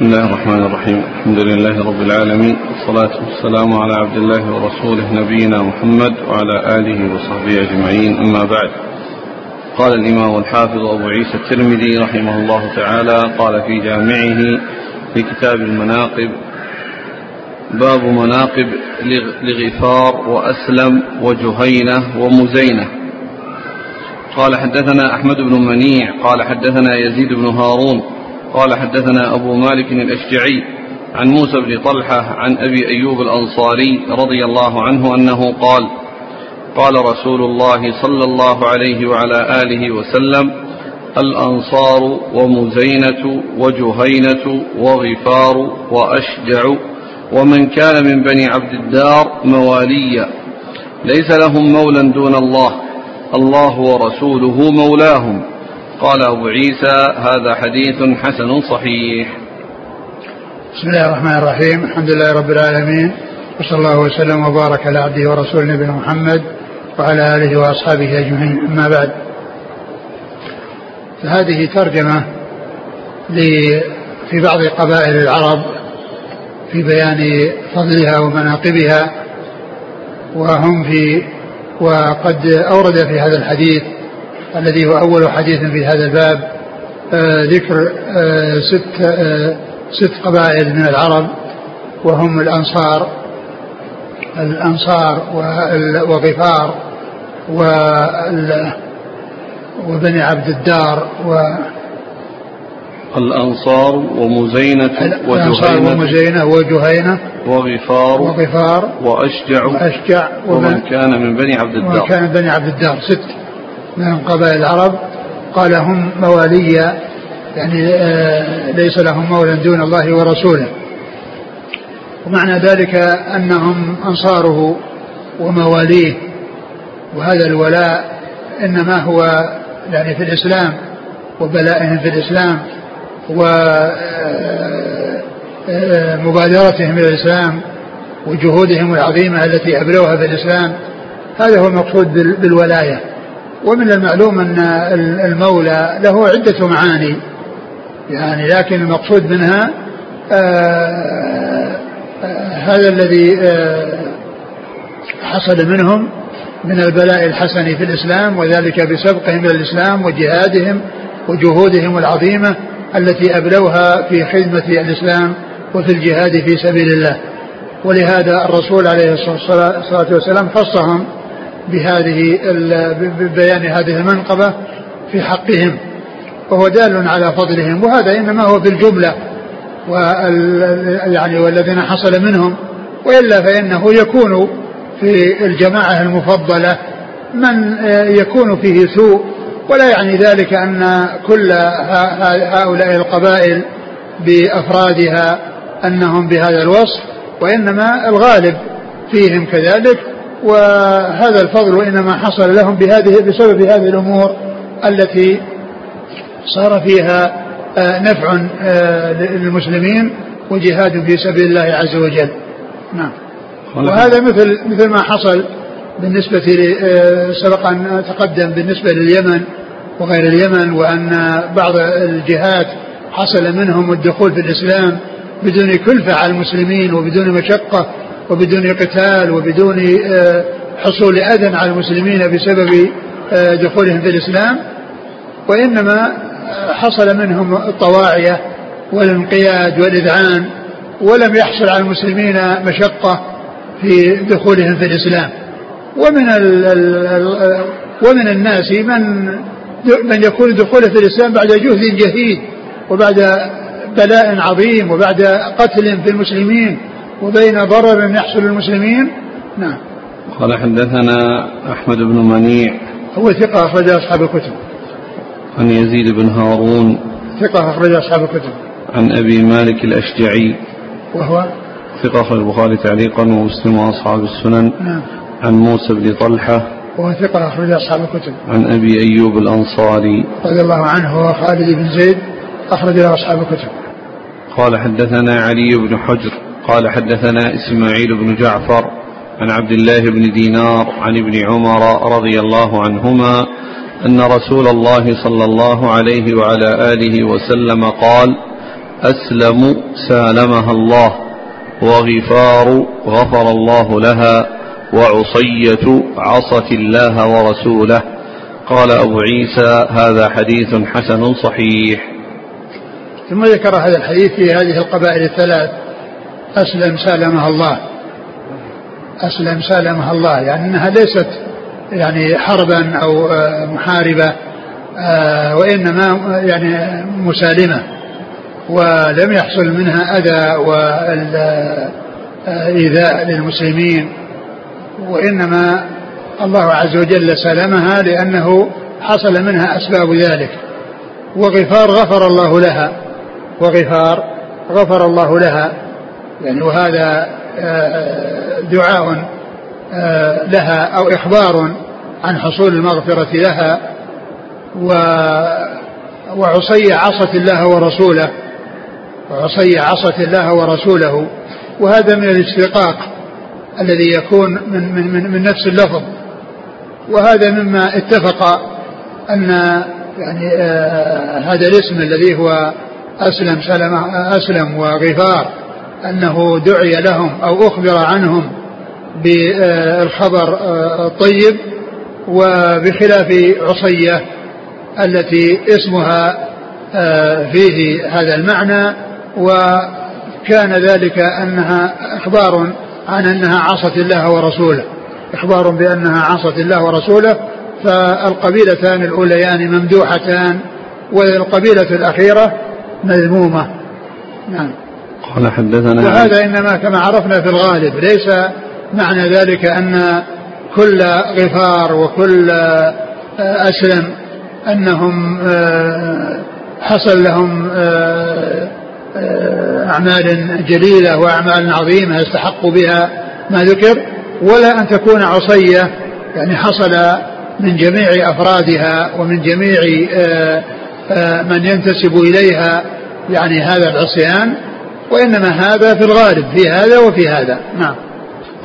بسم الله الرحمن الرحيم الحمد لله رب العالمين والصلاة والسلام على عبد الله ورسوله نبينا محمد وعلى آله وصحبه أجمعين أما بعد قال الإمام الحافظ أبو عيسى الترمذي رحمه الله تعالى قال في جامعه في كتاب المناقب باب مناقب لغفار وأسلم وجهينة ومزينة قال حدثنا أحمد بن منيع قال حدثنا يزيد بن هارون قال حدثنا أبو مالك الأشجعي عن موسى بن طلحة عن أبي أيوب الأنصاري رضي الله عنه أنه قال قال رسول الله صلى الله عليه وعلى آله وسلم الأنصار ومزينة وجهينة وغفار وأشجع ومن كان من بني عبد الدار مواليا ليس لهم مولى دون الله الله ورسوله مولاهم. قال أبو عيسى هذا حديث حسن صحيح. بسم الله الرحمن الرحيم. الحمد لله رب العالمين. وصلى الله وسلم وبارك على عبده ورسوله نبينا محمد وعلى آله وأصحابه أجمعين. أما بعد. فهذه ترجمة في بعض قبائل العرب في بيان فضلها ومناقبها وهم في وقد أورد في هذا الحديث الذي هو أول حديث في هذا الباب آه ذكر آه ست آه ست قبائل من العرب وهم الأنصار الأنصار وغفار وبني عبد الدار و الأنصار ومزينة الأنصار ومزينة وجهينة. وغفار وغفار. وأشجع وأشجع. ومن كان من بني عبد الدار. ومن كان من بني عبد الدار. ست. من قبائل العرب قال هم موالي يعني ليس لهم مولى دون الله ورسوله. ومعنى ذلك أنهم أنصاره ومواليه. وهذا الولاء إنما هو يعني في الإسلام وبلائهم في الإسلام ومبادرتهم إلى الإسلام وجهودهم العظيمة التي أبلوها في الإسلام. هذا هو المقصود بالولاية. ومن المعلوم أن المولى له عدة معاني. يعني لكن المقصود منها آآ آآ هذا الذي حصل منهم من البلاء الحسن في الإسلام وذلك بسبقهم إلى الإسلام وجهادهم وجهودهم العظيمة التي أبلوها في خدمة الإسلام وفي الجهاد في سبيل الله. ولهذا الرسول عليه الصلاة والسلام خصهم بهذه ببيان هذه المنقبة في حقهم وهو دال على فضلهم وهذا إنما هو بالجملة يعني والذين حصل منهم وإلا فإنه يكون في الجماعة المفضلة من يكون فيه سوء ولا يعني ذلك أن كل هؤلاء القبائل بأفرادها أنهم بهذا الوصف وإنما الغالب فيهم كذلك وهذا الفضل إنما حصل لهم بهذه بسبب هذه الأمور التي صار فيها نفع للمسلمين وجهاد في سبيل الله عز وجل. نعم. وهذا مثل مثل ما حصل بالنسبة سبق أن تقدم بالنسبة لليمن وغير اليمن وأن بعض الجهات حصل منهم الدخول في الإسلام بدون كلفة على المسلمين وبدون مشقة وبدون قتال وبدون حصول أذى على المسلمين بسبب دخولهم في الإسلام وإنما حصل منهم الطواعية والانقياد والإذعان ولم يحصل على المسلمين مشقة في دخولهم في الإسلام. ومن ال ومن الناس من من يكون دخوله في الإسلام بعد جهد جهيد وبعد بلاء عظيم وبعد قتل في المسلمين وبين ضرر يحصل للمسلمين. نعم. قال حدثنا أحمد بن منيع. هو ثقة أخرج أصحاب الكتب. عن يزيد بن هارون. ثقة أخرج أصحاب الكتب. عن أبي مالك الأشجعي. وهو؟ ثقة أخرج البخاري تعليقا ومسلم وأصحاب السنن. نعم. عن موسى بن طلحة. وهو ثقة أخرج أصحاب الكتب. عن أبي أيوب الأنصاري. رضي الله عنه هو خالد بن زيد أخرج له أصحاب الكتب. قال حدثنا علي بن حجر. قال حدثنا إسماعيل بن جعفر عن عبد الله بن دينار عن ابن عمر رضي الله عنهما أن رسول الله صلى الله عليه وعلى آله وسلم قال أسلم سالمها الله وغفار غفر الله لها وعصية عصت الله ورسوله. قال أبو عيسى هذا حديث حسن صحيح. ثم ذكر هذا الحديث في هذه القبائل الثلاث. أسلم سالمها الله. أسلم سالمها الله. يعني أنها ليست يعني حربا أو آه، محاربة آه، وإنما يعني مسالمة. ولم يحصل منها أذى وإيذاء للمسلمين. وإنما الله عز وجل سلمها لأنه حصل منها أسباب ذلك. وغفار غفر الله لها. وغفار غفر الله لها. يعني وهذا آه، دعاء آه، لها أو إخبار عن حصول المغفرة لها و وعصي عصت الله ورسوله وعصي عصت الله ورسوله. وهذا من الاشتقاق الذي يكون من من من, من نفس اللفظ. وهذا مما اتفق أن يعني آه هذا الاسم الذي هو أسلم سلم أسلم وغفار. أنه دعي لهم أو أخبر عنهم بالخبر آه الطيب وبخلاف عصية التي اسمها آه فيه هذا المعنى وكان ذلك أنها إخبار عن أنها عصت الله ورسوله. إخبار بأنها عصت الله ورسوله فالقبيلتان الأوليان ممدوحتان والقبيلة الأخيرة مذمومة. نعم. قال حدثنا وهذا إنما كما عرفنا في الغالب ليس معنى ذلك أن كل غفار وكل أسلم أنهم حصل لهم أعمال جليلة وأعمال عظيمة يستحقوا بها ما ذكر ولا أن تكون عصية يعني حصل من جميع أفرادها ومن جميع آه، آه، من ينتسب إليها يعني هذا العصيان. وإنما هذا في الغالب في هذا وفي هذا. نعم.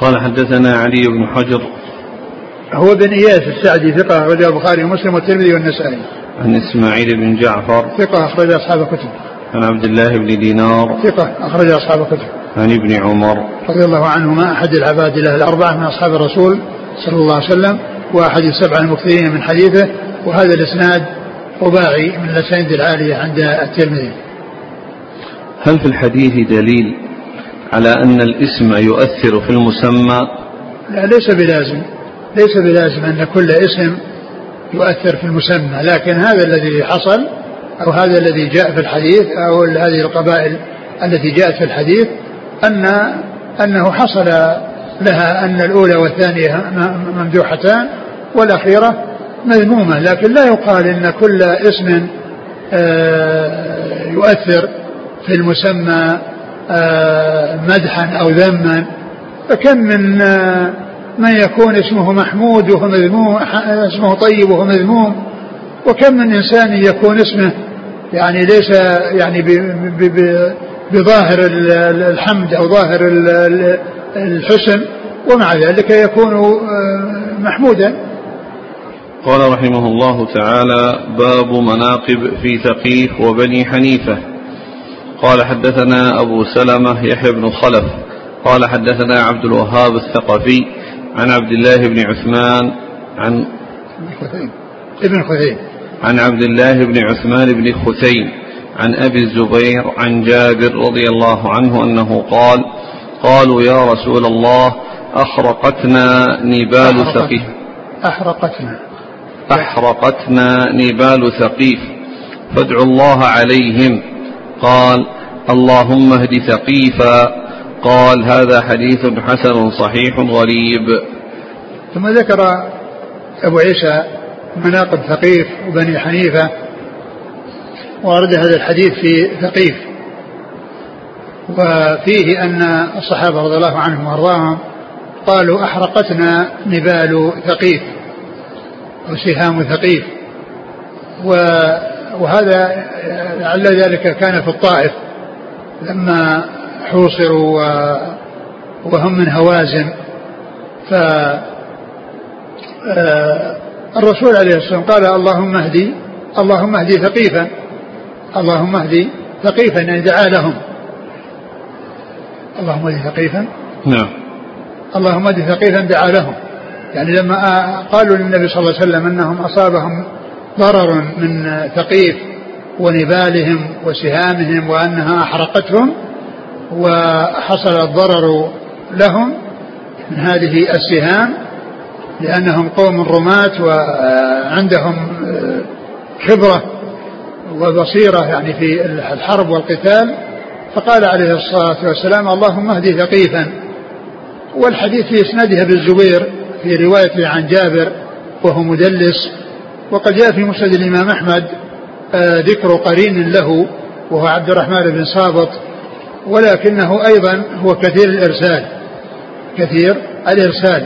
قال حدثنا علي بن حجر. هو بن إياس السعدي ثقة أخرج البخاري ومسلم والترمذي والنسائي. عن إسماعيل بن جعفر. ثقة أخرج أصحاب الكتب. عن عبد الله بن دينار. ثقة أخرج أصحاب الكتب. عن ابن عمر. رضي الله عنهما أحد العباد له الأربعة من أصحاب الرسول صلى الله عليه وسلم وأحد السبعة المكثرين من حديثه وهذا الإسناد رباعي من الأسانيد العالية عند الترمذي. هل في الحديث دليل على أن الاسم يؤثر في المسمى؟ لا ليس بلازم. ليس بلازم أن كل اسم يؤثر في المسمى لكن هذا الذي حصل أو هذا الذي جاء في الحديث أو هذه القبائل التي جاءت في الحديث أن أنه حصل لها أن الأولى والثانية ممدوحتان والأخيرة مذمومة لكن لا يقال أن كل اسم آه، يؤثر في المسمى آه، مدحا أو ذما. فكم من آه، من يكون اسمه محمود وهو مذموم اسمه طيب وهو مذموم؟ وكم من إنسان يكون اسمه يعني ليس يعني بظاهر الحمد أو ظاهر الحسن ومع ذلك يكون آه، محمودا. قال رحمه الله تعالى باب مناقب في ثقيف وبني حنيفة. قال حدثنا أبو سلمة يحيى بن خلف. قال حدثنا عبد الوهاب الثقفي عن عبد الله بن عثمان عن ابن خثيم عن عبد الله بن عثمان بن خثيم عن أبي الزبير عن جابر رضي الله عنه أنه قال قالوا يا رسول الله أحرقتنا نبال ثقيف. أحرقتنا. أحرقتنا نبال ثقيف. فادعوا الله عليهم. قال اللهم اهد ثقيفا. قال هذا حديث حسن صحيح غريب. ثم ذكر أبو عيسى مناقب ثقيف وبني حنيفة ورد هذا الحديث في ثقيف. وفيه أن الصحابة رضي الله عنهم وأرضاهم قالوا أحرقتنا نبال ثقيف أو سهام ثقيف. وهذا لعل ذلك كان في الطائف لما حوصروا وهم من هوازن. ف آه، الرسول عليه الصلاة والسلام قال اللهم اهدي اللهم اهدي ثقيفا. اللهم اهدي ثقيفا يعني دعا لهم. اللهم اهد ثقيفا. نعم. اللهم اهد ثقيفا دعا لهم. يعني لما قالوا للنبي صلى الله عليه وسلم أنهم أصابهم ضرر من ثقيف ونبالهم وسهامهم وأنها أحرقتهم وحصل الضرر لهم من هذه السهام لأنهم قوم رماة وعندهم خبرة وبصيرة يعني في الحرب والقتال. فقال عليه الصلاة والسلام اللهم اهدي ثقيفا. والحديث في إسناده بالزبير في روايته عن جابر وهو مدلس وقد جاء في مسند الإمام أحمد آه، ذكر قرين له وهو عبد الرحمن بن صابط ولكنه أيضا هو كثير الإرسال كثير الإرسال.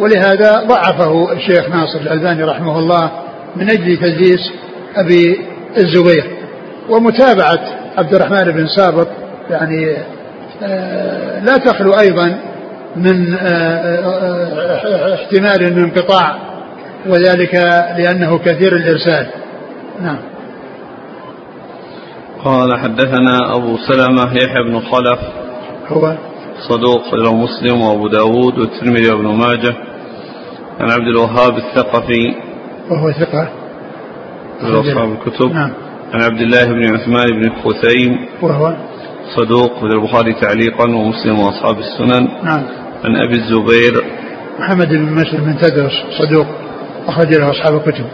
ولهذا ضعفه الشيخ ناصر الألباني رحمه الله من أجل تدليس أبي الزبير. ومتابعة عبد الرحمن بن صابط يعني آه، لا تخلو أيضا من آه، احتمال الانقطاع وذلك لأنه كثير الإرسال. نعم. قال حدثنا أبو سلمة يحيى بن خلف. هو؟ صدوق له مسلم وأبو داود والترمذي وابن ماجه. عن عبد الوهاب الثقفي. وهو ثقة. أصحاب الكتب. نعم. عن عبد الله بن عثمان بن خثيم وهو؟ صدوق في البخاري تعليقا ومسلم وأصحاب السنن. نعم. عن أبي الزبير. محمد بن مسلم بن تدرس صدوق. أخرج له أصحاب الكتب.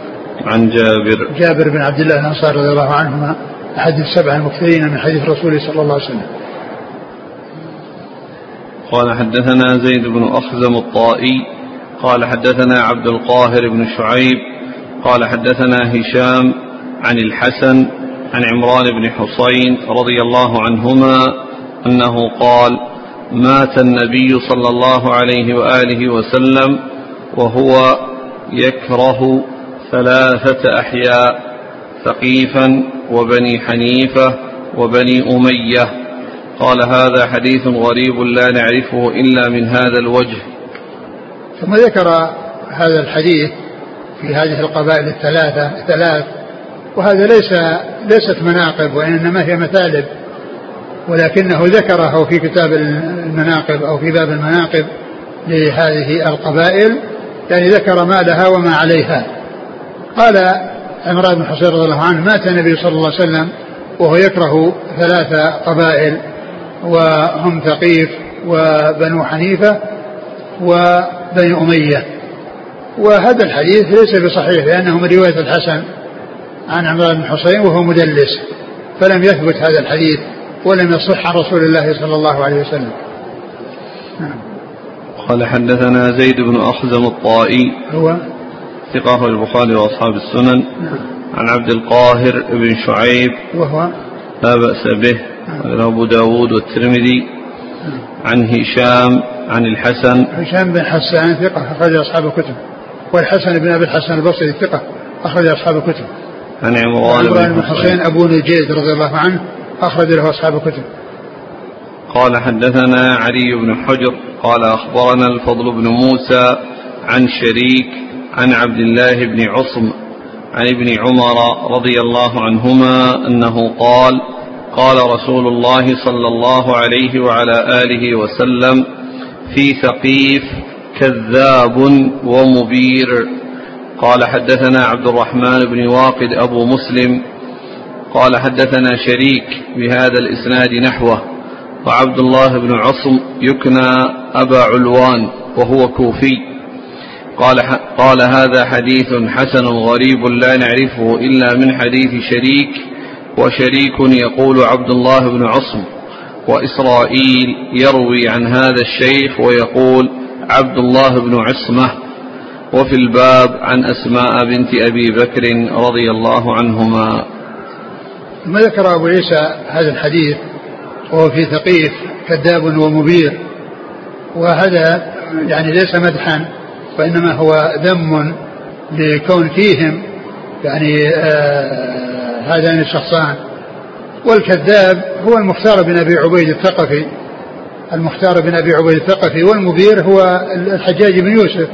عن جابر. جابر بن عبد الله الأنصاري رضي الله عنهما أحد السبع المكثرين من حديث رسوله صلى الله عليه وسلم. قال حدثنا زيد بن أخزم الطائي قال حدثنا عبد القاهر بن شعيب قال حدثنا هشام عن الحسن عن عمران بن حصين رضي الله عنهما أنه قال مات النبي صلى الله عليه وآله وسلم وهو يكره ثلاثة أحياء ثقيفا وبني حنيفة وبني أمية. قال هذا حديث غريب لا نعرفه إلا من هذا الوجه. ثم ذكر هذا الحديث في هذه القبائل الثلاثة الثلاث وهذا ليس ليست مناقب وإنما هي مثالب ولكنه ذكره في كتاب المناقب أو في باب المناقب لهذه القبائل. يعني ذكر ما لها وما عليها. قال عمران بن حصين رضي الله عنه مات النبي صلى الله عليه وسلم وهو يكره ثلاث قبائل وهم ثقيف وبنو حنيفة وبني أمية. وهذا الحديث ليس بصحيح لأنه من رواية الحسن عن عمران بن حصين وهو مدلس فلم يثبت هذا الحديث ولم يصح عن رسول الله صلى الله عليه وسلم. نعم. قال حدثنا زيد بن أخزم الطائي. هو؟ ثقة البخاري وأصحاب السنن. نعم. عن عبد القاهر بن شعيب. وهو؟ لا بأس به. نعم. أبو داود والترمذي. نعم. عن هشام عن الحسن. هشام بن حسان ثقة أخرج أصحاب الكتب. والحسن بن أبي الحسن البصري ثقة أخرج أصحاب الكتب. عن عمران بن حسين. أبو نجيد رضي الله عنه أخرج له أصحاب الكتب. قال حدثنا علي بن حجر قال أخبرنا الفضل بن موسى عن شريك عن عبد الله بن عصم عن ابن عمر رضي الله عنهما أنه قال قال رسول الله صلى الله عليه وعلى آله وسلم في ثقيف كذاب ومبير قال حدثنا عبد الرحمن بن واقد أبو مسلم قال حدثنا شريك بهذا الإسناد نحوه وعبد الله بن عصم يكنى أبا علوان وهو كوفي. قال, قال هذا حديث حسن غريب لا نعرفه إلا من حديث شريك وشريك يقول عبد الله بن عصم وإسرائيل يروي عن هذا الشيخ ويقول عبد الله بن عصمة. وفي الباب عن أسماء بنت أبي بكر رضي الله عنهما. ثم ذكر أبو عيسى هذا الحديث؟ وهو في ثقيف كذاب ومبير. وهذا يعني ليس مدحا وإنما هو ذم لكون فيهم يعني آه هذان الشخصان. والكذاب هو المختار بن أبي عبيد الثقفي. المختار بن أبي عبيد الثقفي والمبير هو الحجاج بن يوسف.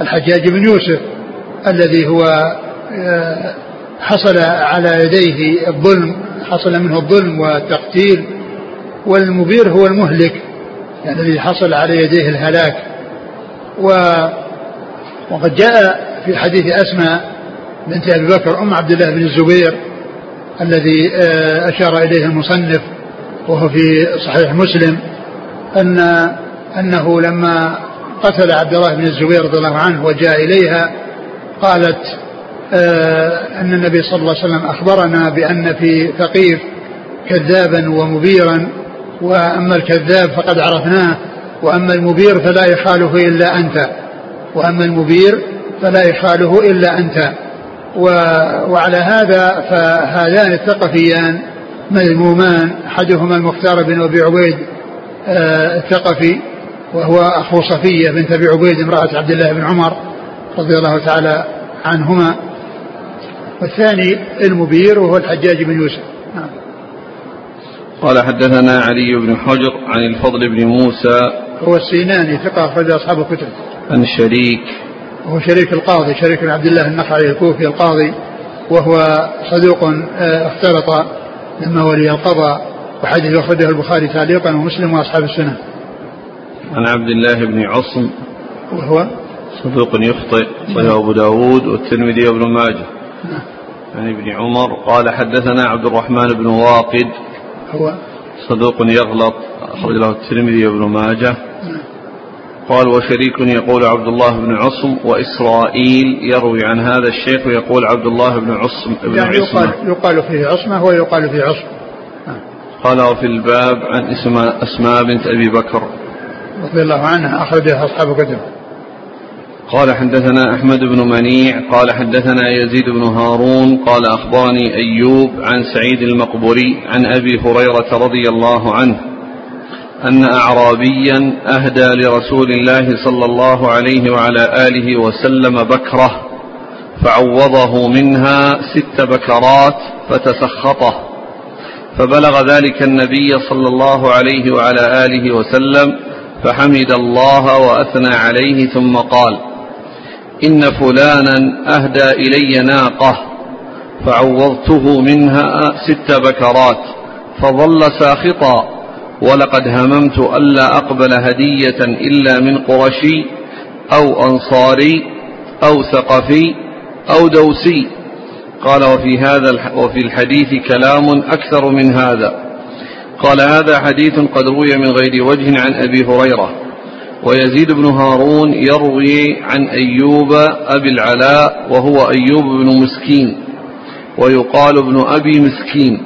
الحجاج بن يوسف الذي هو آه، حصل على يديه الظلم حصل منه الظلم والتقتيل. والمبير هو المهلك يعني الذي حصل على يديه الهلاك. و وقد جاء في حديث أسماء بنت أبي بكر أم عبد الله بن الزبير الذي آه، أشار إليه المصنف وهو في صحيح مسلم أن أنه لما قتل عبد الله بن الزبير رضي الله عنه وجاء إليها قالت آه، أن النبي صلى الله عليه وسلم أخبرنا بأن في ثقيف كذابا ومبيرا وأما الكذاب فقد عرفناه وأما المبير فلا يخاله إلا أنت وأما المبير فلا يخاله إلا أنت وعلى هذا فهذان الثقفيان مذمومان أحدهما المختار بن أبي عبيد آه، الثقفي وهو أخو صفية بنت أبي عبيد امرأة عبد الله بن عمر رضي الله تعالى عنهما والثاني المبير وهو الحجاج بن يوسف. قال حدثنا علي بن حجر عن الفضل بن موسى هو السيناني ثقة أخرج أصحاب الكتب. عن شريك. وهو شريك القاضي شريك بن عبد الله النخعي الكوفي القاضي وهو صدوق آه، اختلط لما ولي القضاء وحديث أخرجه البخاري تعليقا ومسلم وأصحاب السنة. عن عبد الله بن عصم وهو؟ صدوق يخطئ صحيح أبو داود والترمذي وابن ماجه. نعم. عن ابن عمر قال حدثنا عبد الرحمن بن واقد هو صدوق يغلط أخرج له الترمذي وابن ماجه. قال وشريك يقول عبد الله بن عصم وإسرائيل يروي عن هذا الشيخ ويقول عبد الله بن عصم بن يعني يقال, يقال فيه عصمة ويقال فيه عصم نعم. قال وفي الباب عن اسماء أسماء بنت أبي بكر رضي الله عنها أخرجها أصحاب كتب قال حدثنا أحمد بن منيع قال حدثنا يزيد بن هارون قال أخبرني أيوب عن سعيد المقبري عن أبي هريرة رضي الله عنه أن أعرابيا أهدى لرسول الله صلى الله عليه وعلى آله وسلم بكرة فعوضه منها ست بكرات فتسخطه فبلغ ذلك النبي صلى الله عليه وعلى آله وسلم فحمد الله وأثنى عليه ثم قال إن فلانا أهدى إلي ناقة فعوضته منها ست بكرات فظل ساخطا ولقد هممت ألا أقبل هدية إلا من قرشي أو أنصاري أو ثقفي أو دوسي. قال وفي هذا وفي الحديث كلام أكثر من هذا. قال هذا حديث قد روي من غير وجه عن أبي هريرة. ويزيد بن هارون يروي عن أيوب أبي العلاء وهو أيوب بن مسكين ويقال ابن أبي مسكين.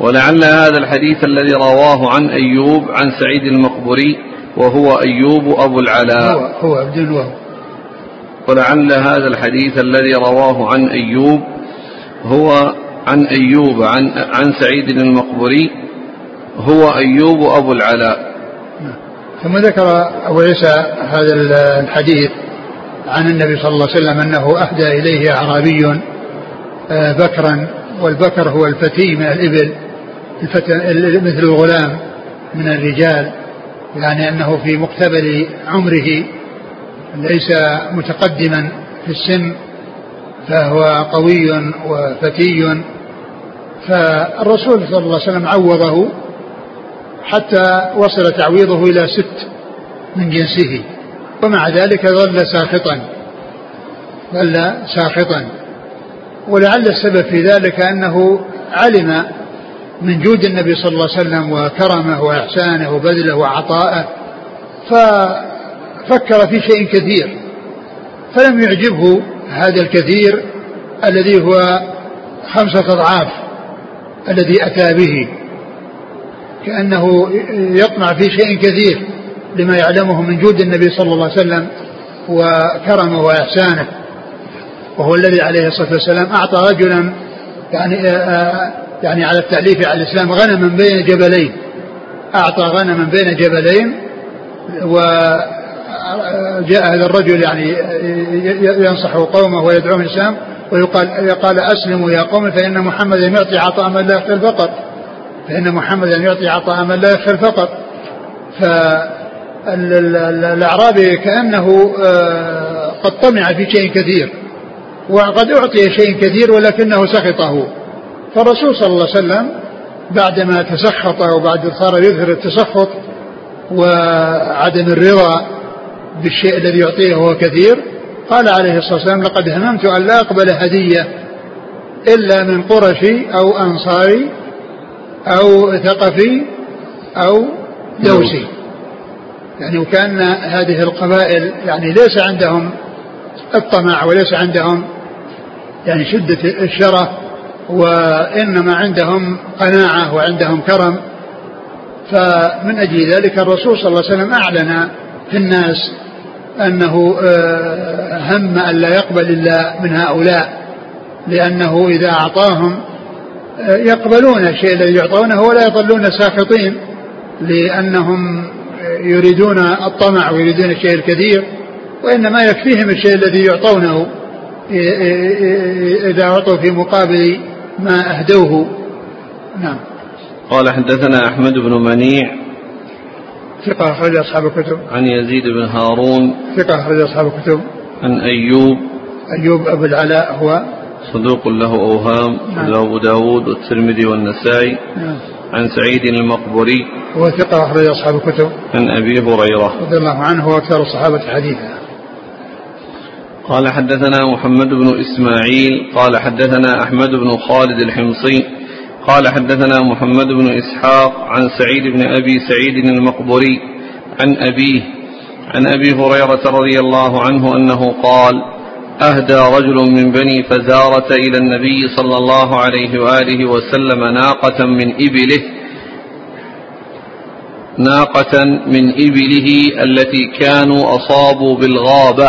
ولعل هذا الحديث الذي رواه عن أيوب عن سعيد المقبري وهو أيوب أبو العلاء. هو, هو عبد الوهاب. ولعل هذا الحديث الذي رواه عن أيوب هو عن أيوب عن, عن سعيد المقبري هو أيوب أبو العلاء. ثم ذكر أبو عيسى هذا الحديث عن النبي صلى الله عليه وسلم أنه أهدى إليه أعرابي آه، بكرا والبكر هو الفتي من الإبل مثل الغلام من الرجال يعني أنه في مقتبل عمره ليس متقدما في السن فهو قوي وفتي. فالرسول صلى الله عليه وسلم عوضه حتى وصل تعويضه إلى ست من جنسه. ومع ذلك ظل ساخطا. ظل ساخطا. ولعل السبب في ذلك أنه علم من جود النبي صلى الله عليه وسلم وكرمه وإحسانه وبذله وعطائه ففكر في شيء كثير. فلم يعجبه هذا الكثير الذي هو خمسة أضعاف الذي أتى به. كأنه يطمع في شيء كثير لما يعلمه من جود النبي صلى الله عليه وسلم وكرمه وإحسانه. وهو الذي عليه الصلاة والسلام أعطى رجلا يعني آه، آه، يعني على التأليف على الإسلام غنما بين جبلين. أعطى غنما بين جبلين وجاء هذا الرجل يعني ينصح قومه ويدعوهم الإسلام ويقال قال أسلموا يا قوم فإن محمدا يعطي عطاء من لا يخفي الفقر فإن محمدا يعطي عطاء من لا يخفي الفقر فالأعرابي كأنه آه، قد طمع في شيء كثير وقد أعطي شيء كثير ولكنه سخطه. فالرسول صلى الله عليه وسلم بعدما تسخط وبعد صار يظهر التسخط وعدم الرضا بالشيء الذي يعطيه وهو كثير قال عليه الصلاة والسلام لقد هممت أن لا أقبل هدية إلا من قرشي أو أنصاري أو ثقفي أو دوسي. يعني وكان هذه القبائل يعني ليس عندهم الطمع وليس عندهم يعني شدة الشرة وإنما عندهم قناعة وعندهم كرم. فمن أجل ذلك الرسول صلى الله عليه وسلم أعلن في الناس أنه آه، هم أن لا يقبل إلا من هؤلاء لأنه إذا أعطاهم يقبلون الشيء الذي يعطونه ولا يظلون ساخطين لأنهم يريدون الطمع ويريدون الشيء الكثير وإنما يكفيهم الشيء الذي يعطونه إذا أعطوا في مقابل ما أهدوه. نعم. قال حدثنا أحمد بن منيع. ثقة أخرج أصحاب الكتب. عن يزيد بن هارون. ثقة أخرج أصحاب الكتب. عن أيوب. أيوب أبو العلاء هو صدوق له أوهام نعم. أبو داود والترمذي والنسائي. نعم. عن سعيد المقبري هو ثقة أخرج أصحاب الكتب. عن أبي هريرة. رضي الله عنه وأكثر الصحابة حديثا. قال حدثنا محمد بن إسماعيل قال حدثنا أحمد بن خالد الحمصي قال حدثنا محمد بن إسحاق عن سعيد بن أبي سعيد المقبري عن أبيه عن أبي هريرة رضي الله عنه أنه قال أهدى رجل من بني فزارة إلى النبي صلى الله عليه وآله وسلم ناقة من إبله ناقة من إبله التي كانوا أصابوا بالغابة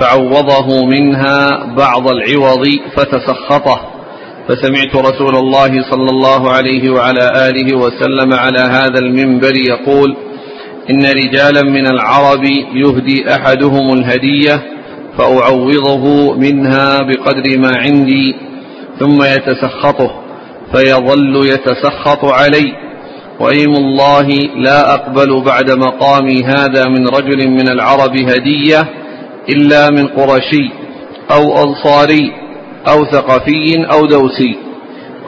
فعوضه منها بعض العوض فتسخطه. فسمعت رسول الله صلى الله عليه وعلى آله وسلم على هذا المنبر يقول إن رجالا من العرب يهدي أحدهم الهدية فأعوضه منها بقدر ما عندي ثم يتسخطه فيظل يتسخط علي. وأيم الله لا أقبل بعد مقامي هذا من رجل من العرب هدية إلا من قرشي أو أنصاري أو ثقفي أو دوسي.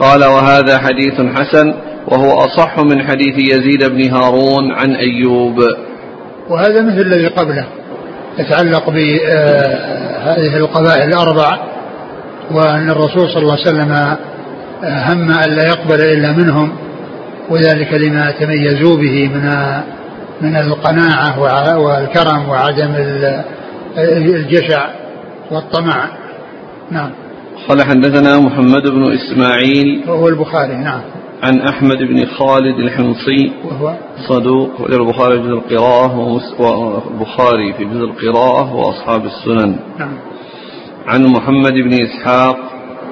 قال وهذا حديث حسن وهو أصح من حديث يزيد بن هارون عن أيوب. وهذا مثل الذي قبله. يتعلق بهذه القبائل الأربع وأن الرسول صلى الله عليه وسلم هم أن لا يقبل إلا منهم وذلك لما تميزوا به من من القناعة والكرم وعدم الجشع والطمع. نعم. قال حدثنا محمد بن إسماعيل. وهو البخاري نعم. عن أحمد بن خالد الحمصي وهو؟ صدوق البخاري في جزء القراءة والبخاري في جزء القراءة وأصحاب السنن. نعم. عن محمد بن إسحاق.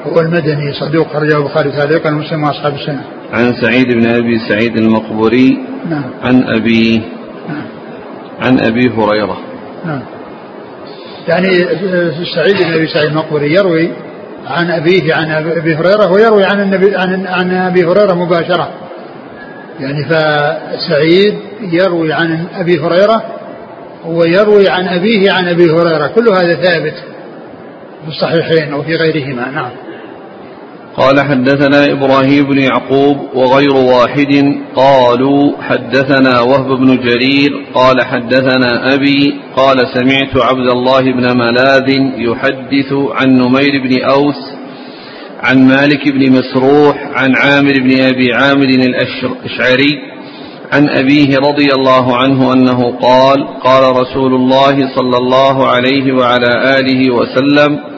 هو المدني صدوق خرجه البخاري تعليقا ومسلم وأصحاب السنن. عن سعيد بن أبي سعيد المقبري نعم. عن أبي نعم. عن أبي هريرة. نعم. يعني سعيد بن أبي سعيد المقبري يروي عن أبيه عن أبي هريرة ويروي عن النبي عن عن أبي هريرة مباشرة. يعني فسعيد يروي عن أبي هريرة ويروي عن أبيه عن أبي هريرة. كل هذا ثابت في الصحيحين وفي غيرهما. نعم. قال حدثنا إبراهيم بن يعقوب وغير واحد قالوا حدثنا وهب بن جرير قال حدثنا أبي قال سمعت عبد الله بن ملاذ يحدث عن نمير بن أوس عن مالك بن مسروح عن عامر بن أبي عامر الأشعري عن أبيه رضي الله عنه أنه قال قال رسول الله صلى الله عليه وعلى آله وسلم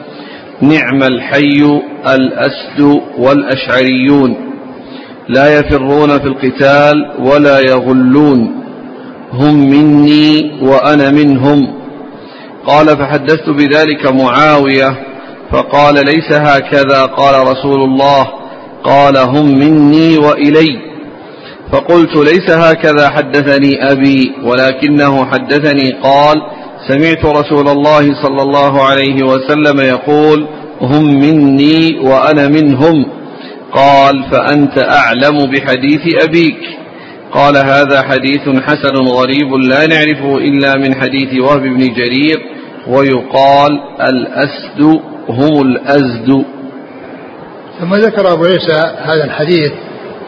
نعم الحي الأسد والأشعريون. لا يفرون في القتال ولا يغلون. هم مني وأنا منهم. قال فحدثت بذلك معاوية فقال ليس هكذا قال رسول الله. قال هم مني وإلي. فقلت ليس هكذا حدثني أبي ولكنه حدثني قال سمعت رسول الله صلى الله عليه وسلم يقول هم مني وأنا منهم. قال فأنت أعلم بحديث أبيك. قال هذا حديث حسن غريب لا نعرفه إلا من حديث وهب بن جرير. ويقال الأسد هم الأزد. ثم ذكر أبو عيسى هذا الحديث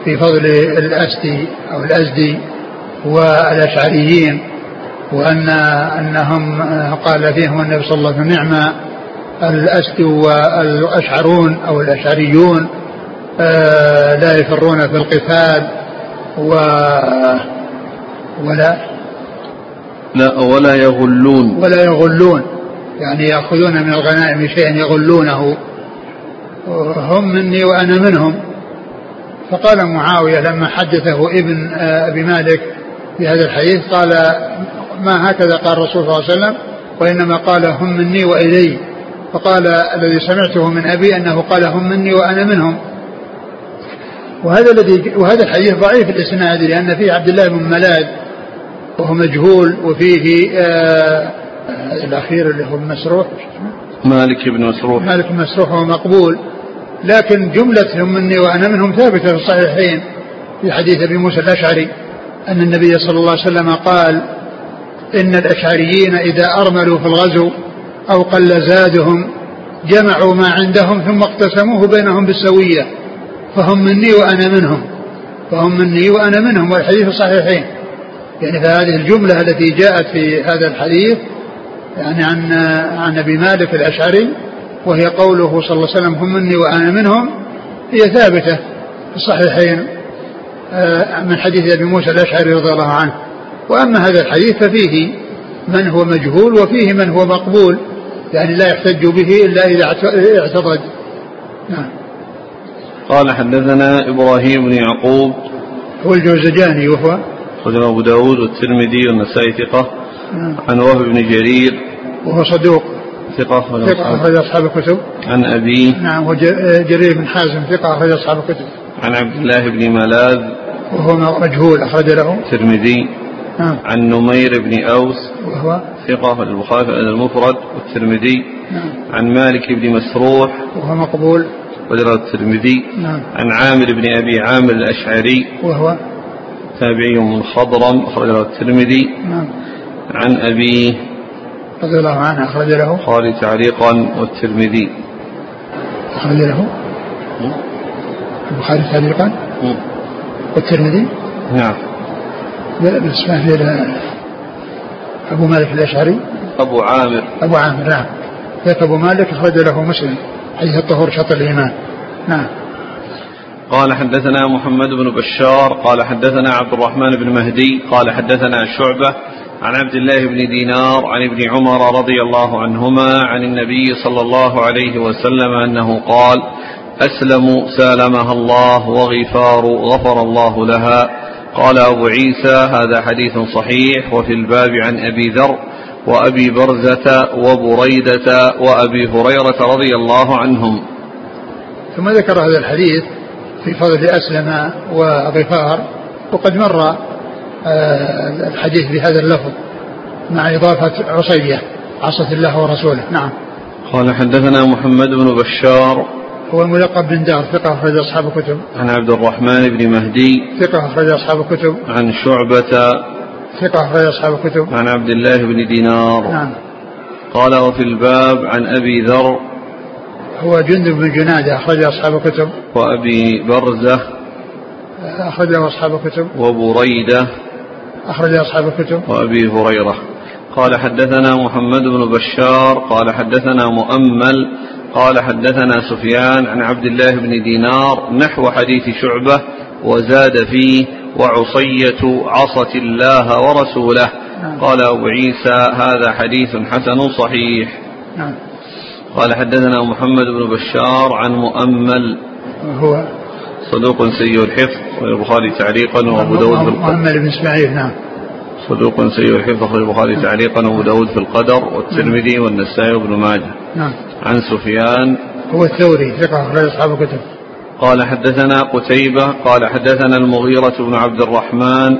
في فضل الأسدي أو الأزدي والأشعريين. وأن أنهم قال فيهم النبي صلى الله عليه وسلم نعم الأسد والأشعرون أو الأشعريون آه، لا يفرون في القتال و ولا؟ لا ولا يغلون. ولا يغلون. يعني يأخذون من الغنائم شيئا يغلونه. هم مني وأنا منهم. فقال معاوية لما حدثه ابن آه، أبي مالك في هذا الحديث قال ما هكذا قال الرسول صلى الله عليه وسلم وإنما قال هم مني وإلي. فقال الذي سمعته من أبي أنه قال هم مني وأنا منهم. وهذا الذي وهذا الحديث ضعيف الإسناد لأن فيه عبد الله بن ملاذ وهو مجهول وفيه آه الأخير اللي هو مسروح مالك بن مسروح مالك بن مسروح هو مقبول. لكن جملة هم مني وأنا منهم ثابتة في الصحيحين في حديث أبي موسى الأشعري أن النبي صلى الله عليه وسلم قال إن الأشعريين إذا أرملوا في الغزو أو قل زادهم جمعوا ما عندهم ثم اقتسموه بينهم بالسوية فهم مني وأنا منهم فهم مني وأنا منهم والحديث الصحيحين يعني فهذه الجملة التي جاءت في هذا الحديث يعني عن عن أبي مالك الأشعري وهي قوله صلى الله عليه وسلم هم مني وأنا منهم. هي ثابتة في الصحيحين آه، من حديث أبي موسى الأشعري رضي الله عنه. وأما هذا الحديث ففيه من هو مجهول وفيه من هو مقبول يعني لا يحتج به إلا إذا اعتضد. نعم. قال حدثنا إبراهيم بن يعقوب. هو الجوزجاني وهو؟ رجل أبو داود والترمذي والنسائي ثقة. نعم. عن وهب بن جرير. وهو صدوق. ثقة ثقة أخرج أصحاب الكتب. عن أبيه نعم وجرير بن حازم ثقة أخرج أصحاب الكتب. عن عبد الله بن ملاذ. وهو مجهول أخرج له. الترمذي نعم. عن نمير بن أوس وهو؟ ثقة في البخاري المفرد والترمذي. نعم. عن مالك بن مسروح وهو مقبول. وجرى الترمذي. نعم. عن عامر بن أبي عامر الأشعري. وهو؟ تابعي منخضرم أخرج له الترمذي. نعم. عن أبيه رضي الله عنه أخرج له. البخاري تعليقا والترمذي. أخرج له. البخاري تعليقا. والترمذي؟ نعم. بس ما في أبو مالك الأشعري. أبو عامر. أبو عامر نعم. ذاك أبو مالك أخرج له مسلم حديث الطهور شطر الإيمان. نعم. قال حدثنا محمد بن بشار قال حدثنا عبد الرحمن بن مهدي قال حدثنا شعبة عن عبد الله بن دينار عن ابن عمر رضي الله عنهما عن النبي صلى الله عليه وسلم أنه قال اسلم سالمها الله وغفار غفر الله لها. قال أبو عيسى هذا حديث صحيح وفي الباب عن أبي ذر وأبي برزة وبريدة وأبي هريرة رضي الله عنهم. ثم ذكر هذا الحديث في فضل أسلم وغفار وقد مر آه، الحديث بهذا اللفظ مع إضافة عصية عصت الله ورسوله. نعم. قال حدثنا محمد بن بشار هو الملقب بن دار ثقة أخرج أصحاب الكتب. عن عبد الرحمن بن مهدي. ثقة أخرج أصحاب الكتب. عن شعبة. ثقة أخرج أصحاب الكتب. عن عبد الله بن دينار. نعم. قال وفي الباب عن أبي ذر. هو جندب بن جنادة أخرج أصحاب الكتب. وأبي برزة. أخرجه أصحاب الكتب. وبريدة. أخرج أصحاب الكتب. وأبي هريرة. قال حدثنا محمد بن بشار. قال حدثنا مؤمل. قال حدثنا سفيان عن عبد الله بن دينار نحو حديث شعبة وزاد فيه وعصية عصت الله ورسوله. نعم. قال أبو عيسى هذا حديث حسن صحيح. نعم. قال حدثنا محمد بن بشار عن مؤمل. هو صدوق سيء الحفظ والبخاري تعليقا وأبو داود في القدر. محمد بن إسماعيل نعم. صدوق سيء الحفظ البخاري تعليقا وأبو داود في القدر والترمذي والنسائي وابن ماجه. نعم. عن سفيان. هو الثوري ثقة أخرج أصحاب الكتب قال حدثنا قتيبة قال حدثنا المغيرة بن عبد الرحمن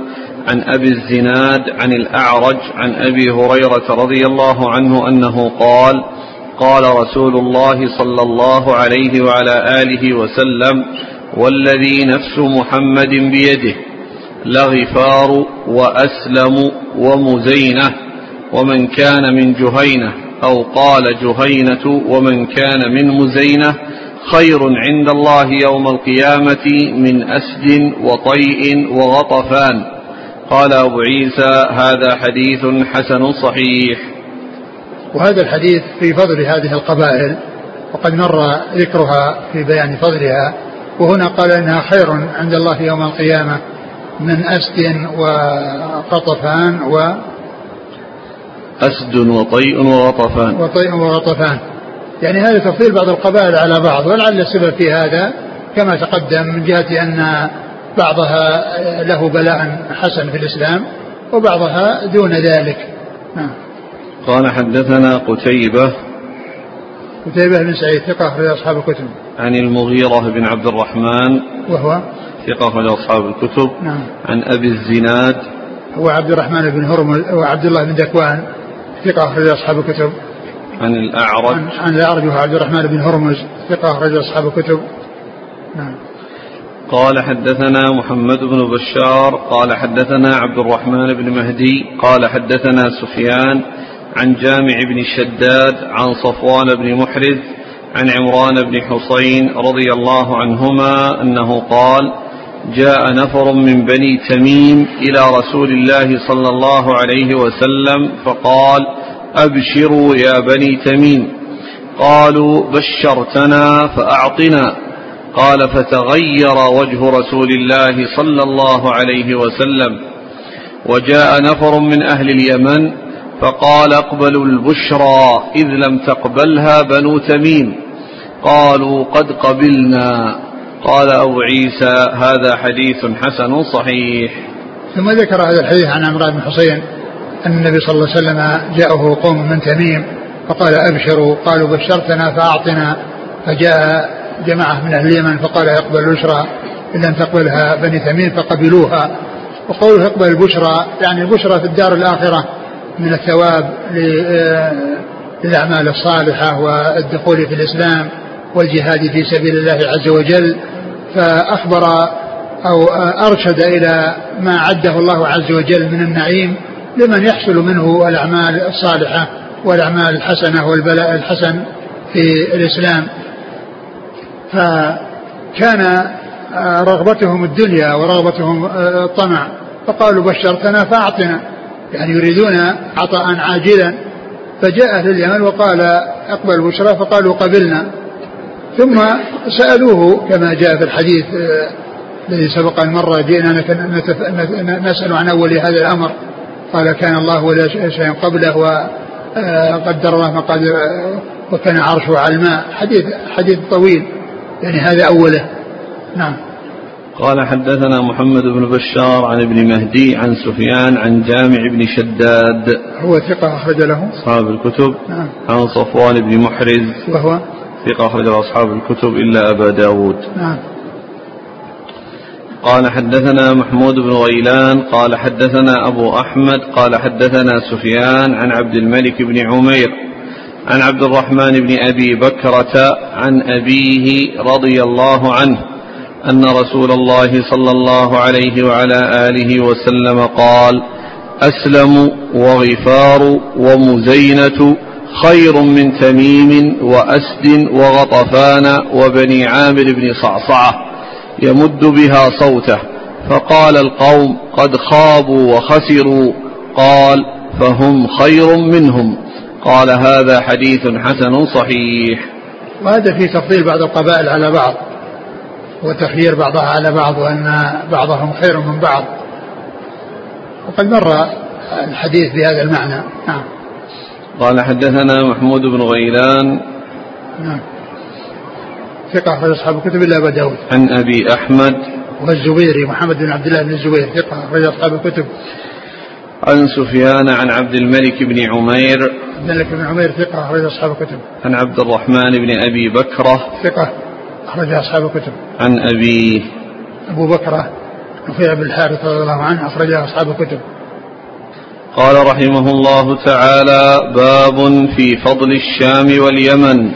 عن أبي الزناد عن الأعرج عن أبي هريرة رضي الله عنه أنه قال قال رسول الله صلى الله عليه وعلى آله وسلم والذي نفس محمد بيده لغفار وأسلم ومزينة ومن كان من جهينة. أو قال جهينة ومن كان من مزينة خير عند الله يوم القيامة من أسد وطيء وغطفان. قال أبو عيسى هذا حديث حسن صحيح. وهذا الحديث في فضل هذه القبائل وقد مر ذكرها في بيان فضلها وهنا قال إنها خير عند الله يوم القيامة من أسد وقطفان و أسد وطيء وغطفان. وطيء وغطفان. يعني هذا تفضيل بعض القبائل على بعض ولعل السبب في هذا كما تقدم من جهة أن بعضها له بلاء حسن في الإسلام وبعضها دون ذلك. نعم. قال حدثنا قتيبة قتيبة بن سعيد ثقة أخرج أصحاب الكتب. عن المغيرة بن عبد الرحمن وهو؟ ثقة أخرج أصحاب الكتب. نعم. عن أبي الزناد هو عبد الرحمن بن هرمز وعبد الله بن ذكوان ثقة أخرج أصحاب الكتب. عن الأعرج. عن, عن الأعرج عبد الرحمن بن هرمز. ثقة أخرج أصحاب الكتب. نعم. قال حدثنا محمد بن بشار قال حدثنا عبد الرحمن بن مهدي قال حدثنا سفيان عن جامع بن شداد عن صفوان بن محرز عن عمران بن حصين رضي الله عنهما أنه قال جاء نفر من بني تميم إلى رسول الله صلى الله عليه وسلم فقال أبشروا يا بني تميم. قالوا بشرتنا فأعطنا. قال فتغير وجه رسول الله صلى الله عليه وسلم. وجاء نفر من أهل اليمن فقال اقبلوا البشرى إذ لم تقبلها بنو تميم. قالوا قد قبلنا. قال أبو عيسى هذا حديث حسن صحيح. ثم ذكر هذا الحديث عن عمران بن حسين أن النبي صلى الله عليه وسلم جاءه قوم من تميم فقال أبشروا قالوا بشرتنا فأعطنا. فجاء جماعة من أهل اليمن فقال اقبل البشرى إن لم تقبلها بني تميم فقبلوها. وقوله اقبل البشرى يعني البشرى في الدار الآخرة من الثواب للأعمال الصالحة والدخول في الإسلام. والجهاد في سبيل الله عز وجل فأخبر أو أرشد إلى ما عده الله عز وجل من النعيم لمن يحصل منه الأعمال الصالحة والأعمال الحسنة والبلاء الحسن في الإسلام. فكان رغبتهم الدنيا ورغبتهم الطمع فقالوا بشرتنا فأعطنا يعني يريدون عطاء عاجلا. فجاء أهل اليمن وقال أقبل البشرى فقالوا قبلنا. ثم سألوه كما جاء في الحديث آه، الذي سبق أن مر جئنا نسأل عن أول هذا الأمر. قال كان الله ولا شيء قبله وقدر الله مقادير وكان عرشه على الماء. حديث حديث طويل يعني هذا أوله. نعم. قال حدثنا محمد بن بشار عن ابن مهدي عن سفيان عن جامع بن شداد. هو ثقة أخرج له. أصحاب الكتب. نعم. عن صفوان بن محرز. وهو؟ ثقة أخرج أصحاب الكتب إلا أبا داود. نعم. قال حدثنا محمود بن غيلان قال حدثنا أبو أحمد قال حدثنا سفيان عن عبد الملك بن عمير عن عبد الرحمن بن أبي بكرة عن أبيه رضي الله عنه أن رسول الله صلى الله عليه وعلى آله وسلم قال أسلم وغفار ومزينة خير من تميم وأسد وغطفان وبني عامر بن صعصعة يمد بها صوته. فقال القوم قد خابوا وخسروا. قال فهم خير منهم. قال هذا حديث حسن صحيح. وهذا في تفضيل بعض القبائل على بعض وتخيير بعضها على بعض وأن بعضهم خير من بعض. وقد مر الحديث بهذا المعنى. نعم. قال حدثنا محمود بن غيلان نعم. ثقة أخرج أصحاب الكتب إلا أبا داود. عن أبي أحمد. والزبيري محمد بن عبد الله بن الزبير ثقة أخرج أصحاب الكتب. عن سفيان عن عبد الملك بن عمير. عبد الملك بن عمير ثقة أخرج أصحاب الكتب. عن عبد الرحمن بن أبي بكرة. ثقة أخرج أصحاب الكتب. عن أبيه أبو بكرة نفيع بن الحارث رضي الله عنه أخرج أصحاب الكتب. قال رحمه الله تعالى باب في فضل الشام واليمن.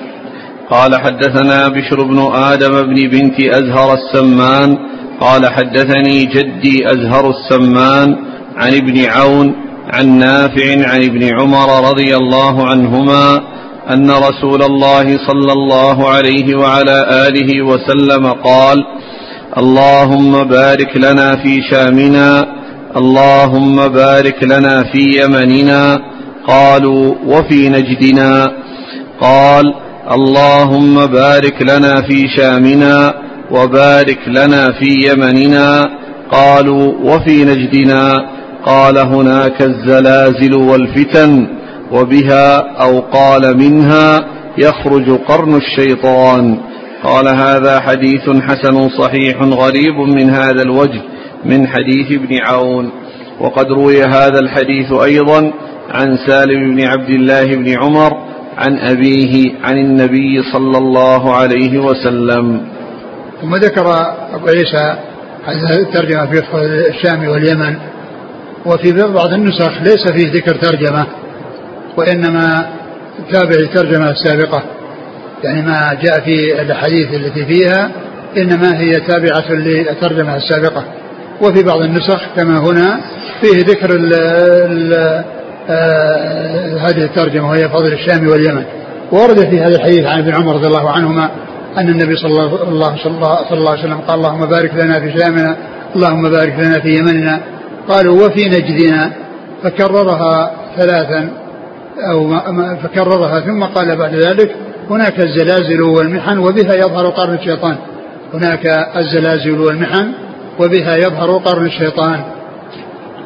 قال حدثنا بشر بن آدم بن بنت أزهر السمان. قال حدثني جدي أزهر السمان عن ابن عون عن نافع عن ابن عمر رضي الله عنهما أن رسول الله صلى الله عليه وعلى آله وسلم قال اللهم بارك لنا في شامنا اللهم بارك لنا في يمننا. قالوا وفي نجدنا. قال اللهم بارك لنا في شامنا وبارك لنا في يمننا. قالوا وفي نجدنا. قال هناك الزلازل والفتن وبها أو قال منها يخرج قرن الشيطان. قال هذا حديث حسن صحيح غريب من هذا الوجه. من حديث ابن عون وقد روي هذا الحديث أيضا عن سالم بن عبد الله بن عمر عن أبيه عن النبي صلى الله عليه وسلم. ثم ذكر أبو عيسى هذه الترجمة في الشام واليمن وفي بعض النسخ ليس فيه ذكر ترجمة وإنما تابع الترجمه السابقة. يعني ما جاء في الاحاديث التي فيها إنما هي تابعة للترجمة السابقة. وفي بعض النسخ كما هنا فيه ذكر ال ال آه هذه الترجمة وهي فضل الشام واليمن. ورد في هذا الحديث عن ابن عمر رضي الله عنهما أن النبي صلى الله صلى الله, صلى الله عليه وسلم قال اللهم بارك لنا في شامنا اللهم بارك لنا في يمننا. قالوا وفي نجدنا. فكررها ثلاثا أو فكررها ثم قال بعد ذلك هناك الزلازل والمحن وبها يظهر قرن الشيطان. هناك الزلازل والمحن وبها يظهر قرن الشيطان.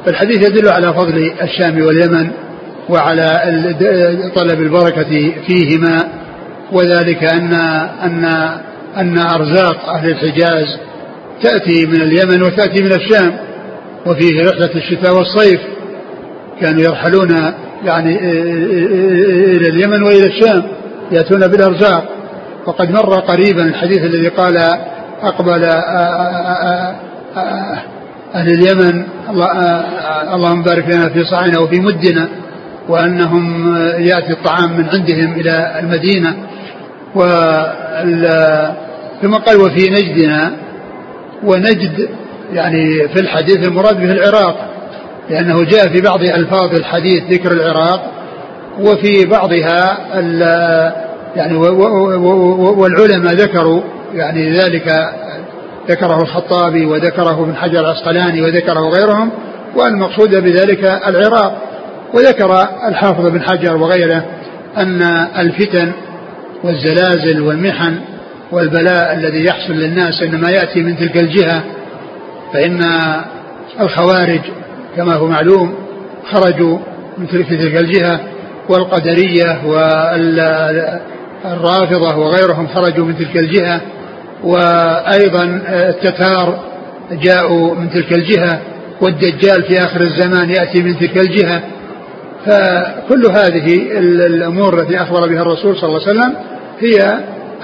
فالحديث يدل على فضل الشام واليمن وعلى طلب البركة فيهما وذلك أن أن أن أرزاق أهل الحجاز تأتي من اليمن وتأتي من الشام وفيه رحلة الشتاء والصيف. كانوا يرحلون يعني إلى اليمن وإلى الشام يأتون بالأرزاق. وقد مر قريبا الحديث الذي قال أقبل أهل اليمن اللهم بارك لنا في صاعنا وفي مدنا وأنهم يأتي الطعام من عندهم إلى المدينة. ثم قال وفي نجدنا ونجد يعني في الحديث المراد به العراق لأنه جاء في بعض ألفاظ الحديث ذكر العراق وفي بعضها يعني والعلماء ذكروا يعني ذلك ذكره الخطابي وذكره ابن حجر العسقلاني وذكره غيرهم والمقصود بذلك العراق. وذكر الحافظ بن حجر وغيره أن الفتن والزلازل والمحن والبلاء الذي يحصل للناس إنما يأتي من تلك الجهة فإن الخوارج كما هو معلوم خرجوا من تلك الجهة والقدرية والرافضة وغيرهم خرجوا من تلك الجهة وأيضا التتار جاءوا من تلك الجهة والدجال في آخر الزمان يأتي من تلك الجهة. فكل هذه الأمور التي أخبر بها الرسول صلى الله عليه وسلم هي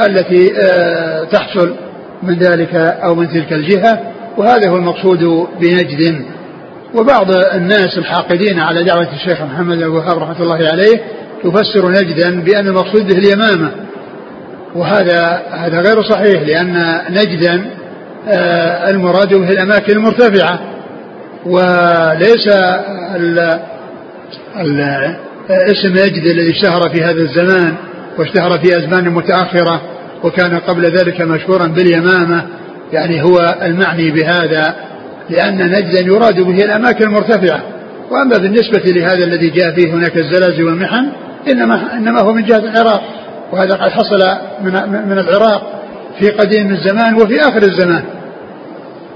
التي آه، تحصل من ذلك أو من تلك الجهة وهذا هو المقصود بنجد. وبعض الناس الحاقدين على دعوة الشيخ محمد الوهاب رحمة الله عليه يفسر نجدا بأن المقصود به اليمامة. وهذا هذا غير صحيح لأن نجدا آه، المراد به الأماكن المرتفعة وليس اسم نجد الذي اشتهر في هذا الزمان واشتهر في أزمان متأخرة وكان قبل ذلك مشهورا باليمامة يعني هو المعني بهذا لأن نجدا يراد به الأماكن المرتفعة. وأما بالنسبة لهذا الذي جاء فيه هناك الزلازل والمحن إنما إنما هو من جهة العراق. وهذا قد حصل من من العراق في قديم الزمان وفي آخر الزمان.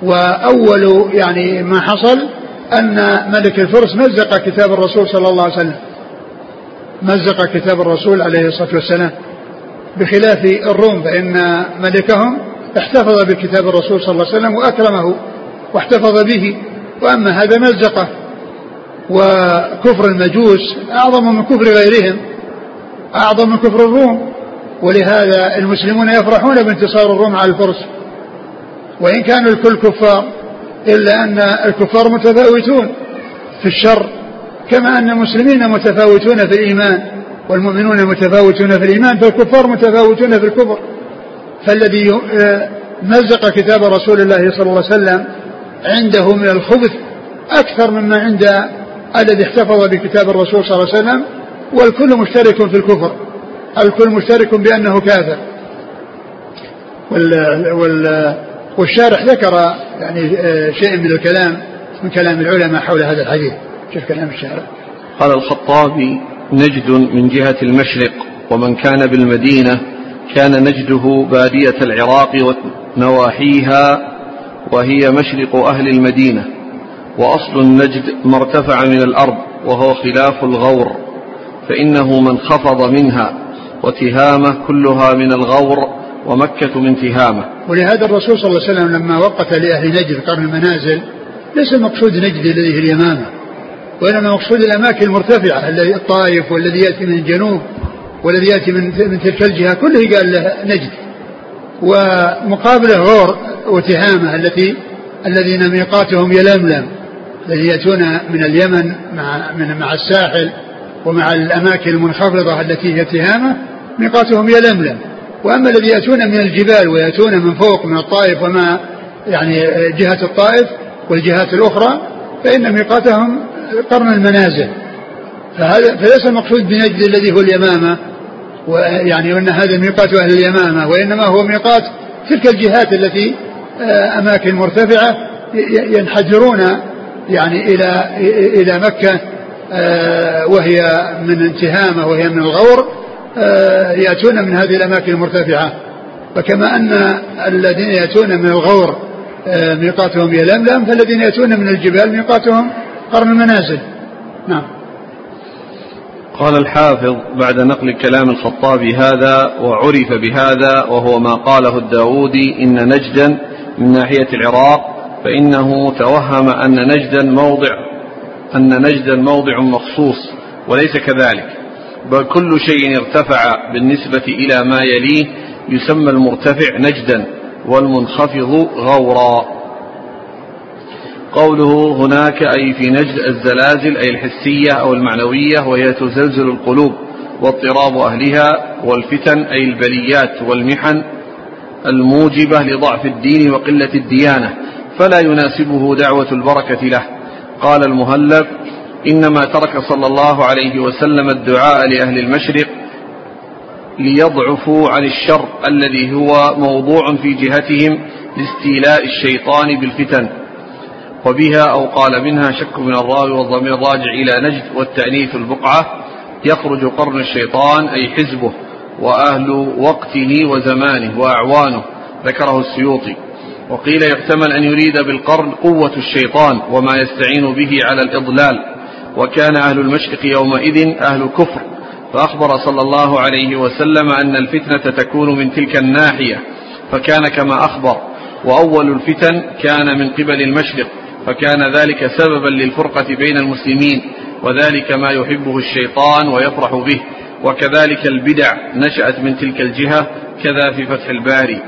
وأول يعني ما حصل أن ملك الفرس مزق كتاب الرسول صلى الله عليه وسلم. مزق كتاب الرسول عليه الصلاة والسلام. بخلاف الروم فإن ملكهم احتفظ بكتاب الرسول صلى الله عليه وسلم وأكرمه واحتفظ به. وأما هذا مزقه وكفر المجوس أعظم من كفر غيرهم. أعظم من كفر الروم. ولهذا المسلمون يفرحون بانتصار الروم على الفرس. وإن كانوا الكل كفار إلا أن الكفار متفاوتون في الشر كما أن المسلمين متفاوتون في الإيمان والمؤمنون متفاوتون في الإيمان فالكفار متفاوتون في الكفر. فالذي آه، مزق كتاب رسول الله صلى الله عليه وسلم عنده من الخبث أكثر مما عند الذي احتفظ بكتاب الرسول صلى الله عليه وسلم والكل مشترك في الكفر. الكل مشترك بأنه كافر. وال وال والشارح ذكر يعني آه، شيء من الكلام من كلام العلماء حول هذا الحديث. شوف كلام الشارح. قال الخطابي نجد من جهة المشرق ومن كان بالمدينة كان نجده بادية العراق ونواحيها وهي مشرق أهل المدينة وأصل النجد ما ارتفع من الأرض وهو خلاف الغور. فإنه من خفض منها وتهامة كلها من الغور ومكة من تهامة. ولهذا الرسول صلى الله عليه وسلم لما وقت لأهل نجد قرن المنازل ليس المقصود نجد الذي هي اليمامة وإنما مقصود الأماكن المرتفعة الذي الطائف والذي يأتي من الجنوب والذي يأتي من, من تلك الجهة كله قال له نجد. ومقابله غور وتهامة التي الذين ميقاتهم يلملم الذي يأتون من اليمن مع من مع الساحل ومع الأماكن المنخفضة التي هي تهامة ميقاتهم يلملم وأما الذي يأتون من الجبال ويأتون من فوق من الطائف وما يعني جهة الطائف والجهات الأخرى فإن ميقاتهم قرن المنازل. فهذا فليس المقصود بنجد الذي هو اليمامة ويعني وأن هذا ميقات أهل اليمامة وإنما هو ميقات تلك الجهات التي آه، أماكن مرتفعة ينحدرون يعني إلى إلى مكة وهي من انتهامة وهي من الغور آه، يأتون من هذه الأماكن المرتفعة. فكما أن الذين يأتون من الغور ميقاتهم يلملم فالذين يأتون من الجبال ميقاتهم قرن المنازل نعم. قال الحافظ بعد نقل كلام الخطابي هذا وعرف بهذا وهو ما قاله الداودي إن نجدا من ناحية العراق فإنه توهم أن نجدا موضع أن نجدا موضع مخصوص وليس كذلك بل كل شيء ارتفع بالنسبة إلى ما يليه يسمى المرتفع نجدا والمنخفض غورا. قوله هناك أي في نجد الزلازل أي الحسية أو المعنوية وهي تزلزل القلوب واضطراب أهلها والفتن أي البليات والمحن الموجبة لضعف الدين وقلة الديانة فلا يناسبه دعوة البركة له. قال المهلب إنما ترك صلى الله عليه وسلم الدعاء لأهل المشرق ليضعفوا عن الشر الذي هو موضوع في جهتهم لاستيلاء الشيطان بالفتن. وبها أو قال منها شك من الراوي والضمير راجع إلى نجد والتأنيث البقعة. يخرج قرن الشيطان أي حزبه وأهل وقته وزمانه وأعوانه. ذكره السيوطي. وقيل يحتمل أن يريد بالقرن قوة الشيطان وما يستعين به على الإضلال وكان أهل المشرق يومئذ أهل كفر. فأخبر صلى الله عليه وسلم أن الفتنة تكون من تلك الناحية فكان كما أخبر. وأول الفتن كان من قبل المشرق فكان ذلك سببا للفرقة بين المسلمين وذلك ما يحبه الشيطان ويفرح به. وكذلك البدع نشأت من تلك الجهة كذا في فتح الباري.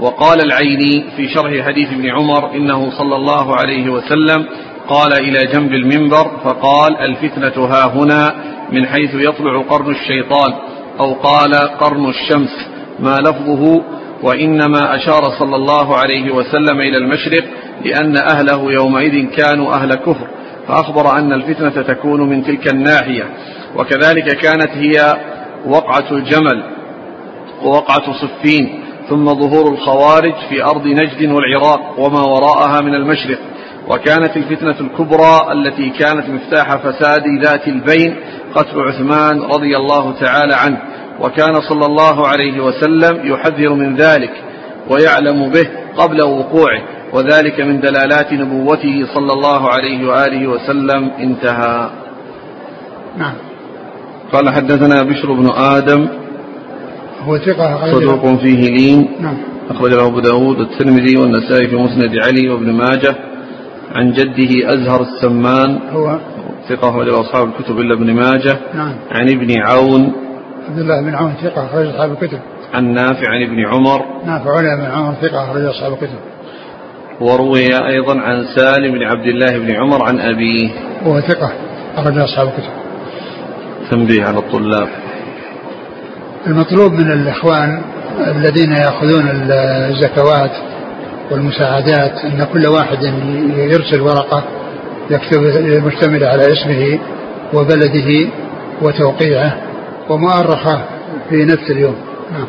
وقال العيني في شرح حديث ابن عمر إنه صلى الله عليه وسلم قال إلى جنب المنبر فقال الفتنة ها هنا من حيث يطلع قرن الشيطان أو قال قرن الشمس ما لفظه وإنما أشار صلى الله عليه وسلم إلى المشرق لأن أهله يومئذ كانوا أهل كفر فأخبر أن الفتنة تكون من تلك الناحية وكذلك كانت هي وقعة الجمل ووقعة صفين ثم ظهور الخوارج في أرض نجد والعراق وما وراءها من المشرق. وكانت الفتنة الكبرى التي كانت مفتاح فساد ذات البين قتل عثمان رضي الله تعالى عنه. وكان صلى الله عليه وسلم يحذر من ذلك ويعلم به قبل وقوعه. وذلك من دلالات نبوته صلى الله عليه وآله وسلم. انتهى. نعم. قال حدثنا بشر بن آدم هو ثقة صدوق فيه لين. نعم. أخرج له أبو داود والترمذي والنسائي في مسند علي وابن ماجه. عن جده أزهر السمان. هو ثقة أخرج أصحاب الكتب إلا ابن ماجه. نعم. عن ابن عون. عبد الله بن عون ثقة أخرج أصحاب الكتب. عن نافع عن ابن عمر. نافع بن عمر ثقة أخرج أصحاب الكتب. وروي أيضا عن سالم بن عبد الله بن عمر عن أبيه. وهو ثقة أخرج أصحاب الكتب. تنبيه على الطلاب. المطلوب من الإخوان الذين يأخذون الزكوات والمساعدات أن كل واحد يرسل ورقة يكتب مشتملة على اسمه وبلده وتوقيعه ومؤرخة في نفس اليوم. نعم.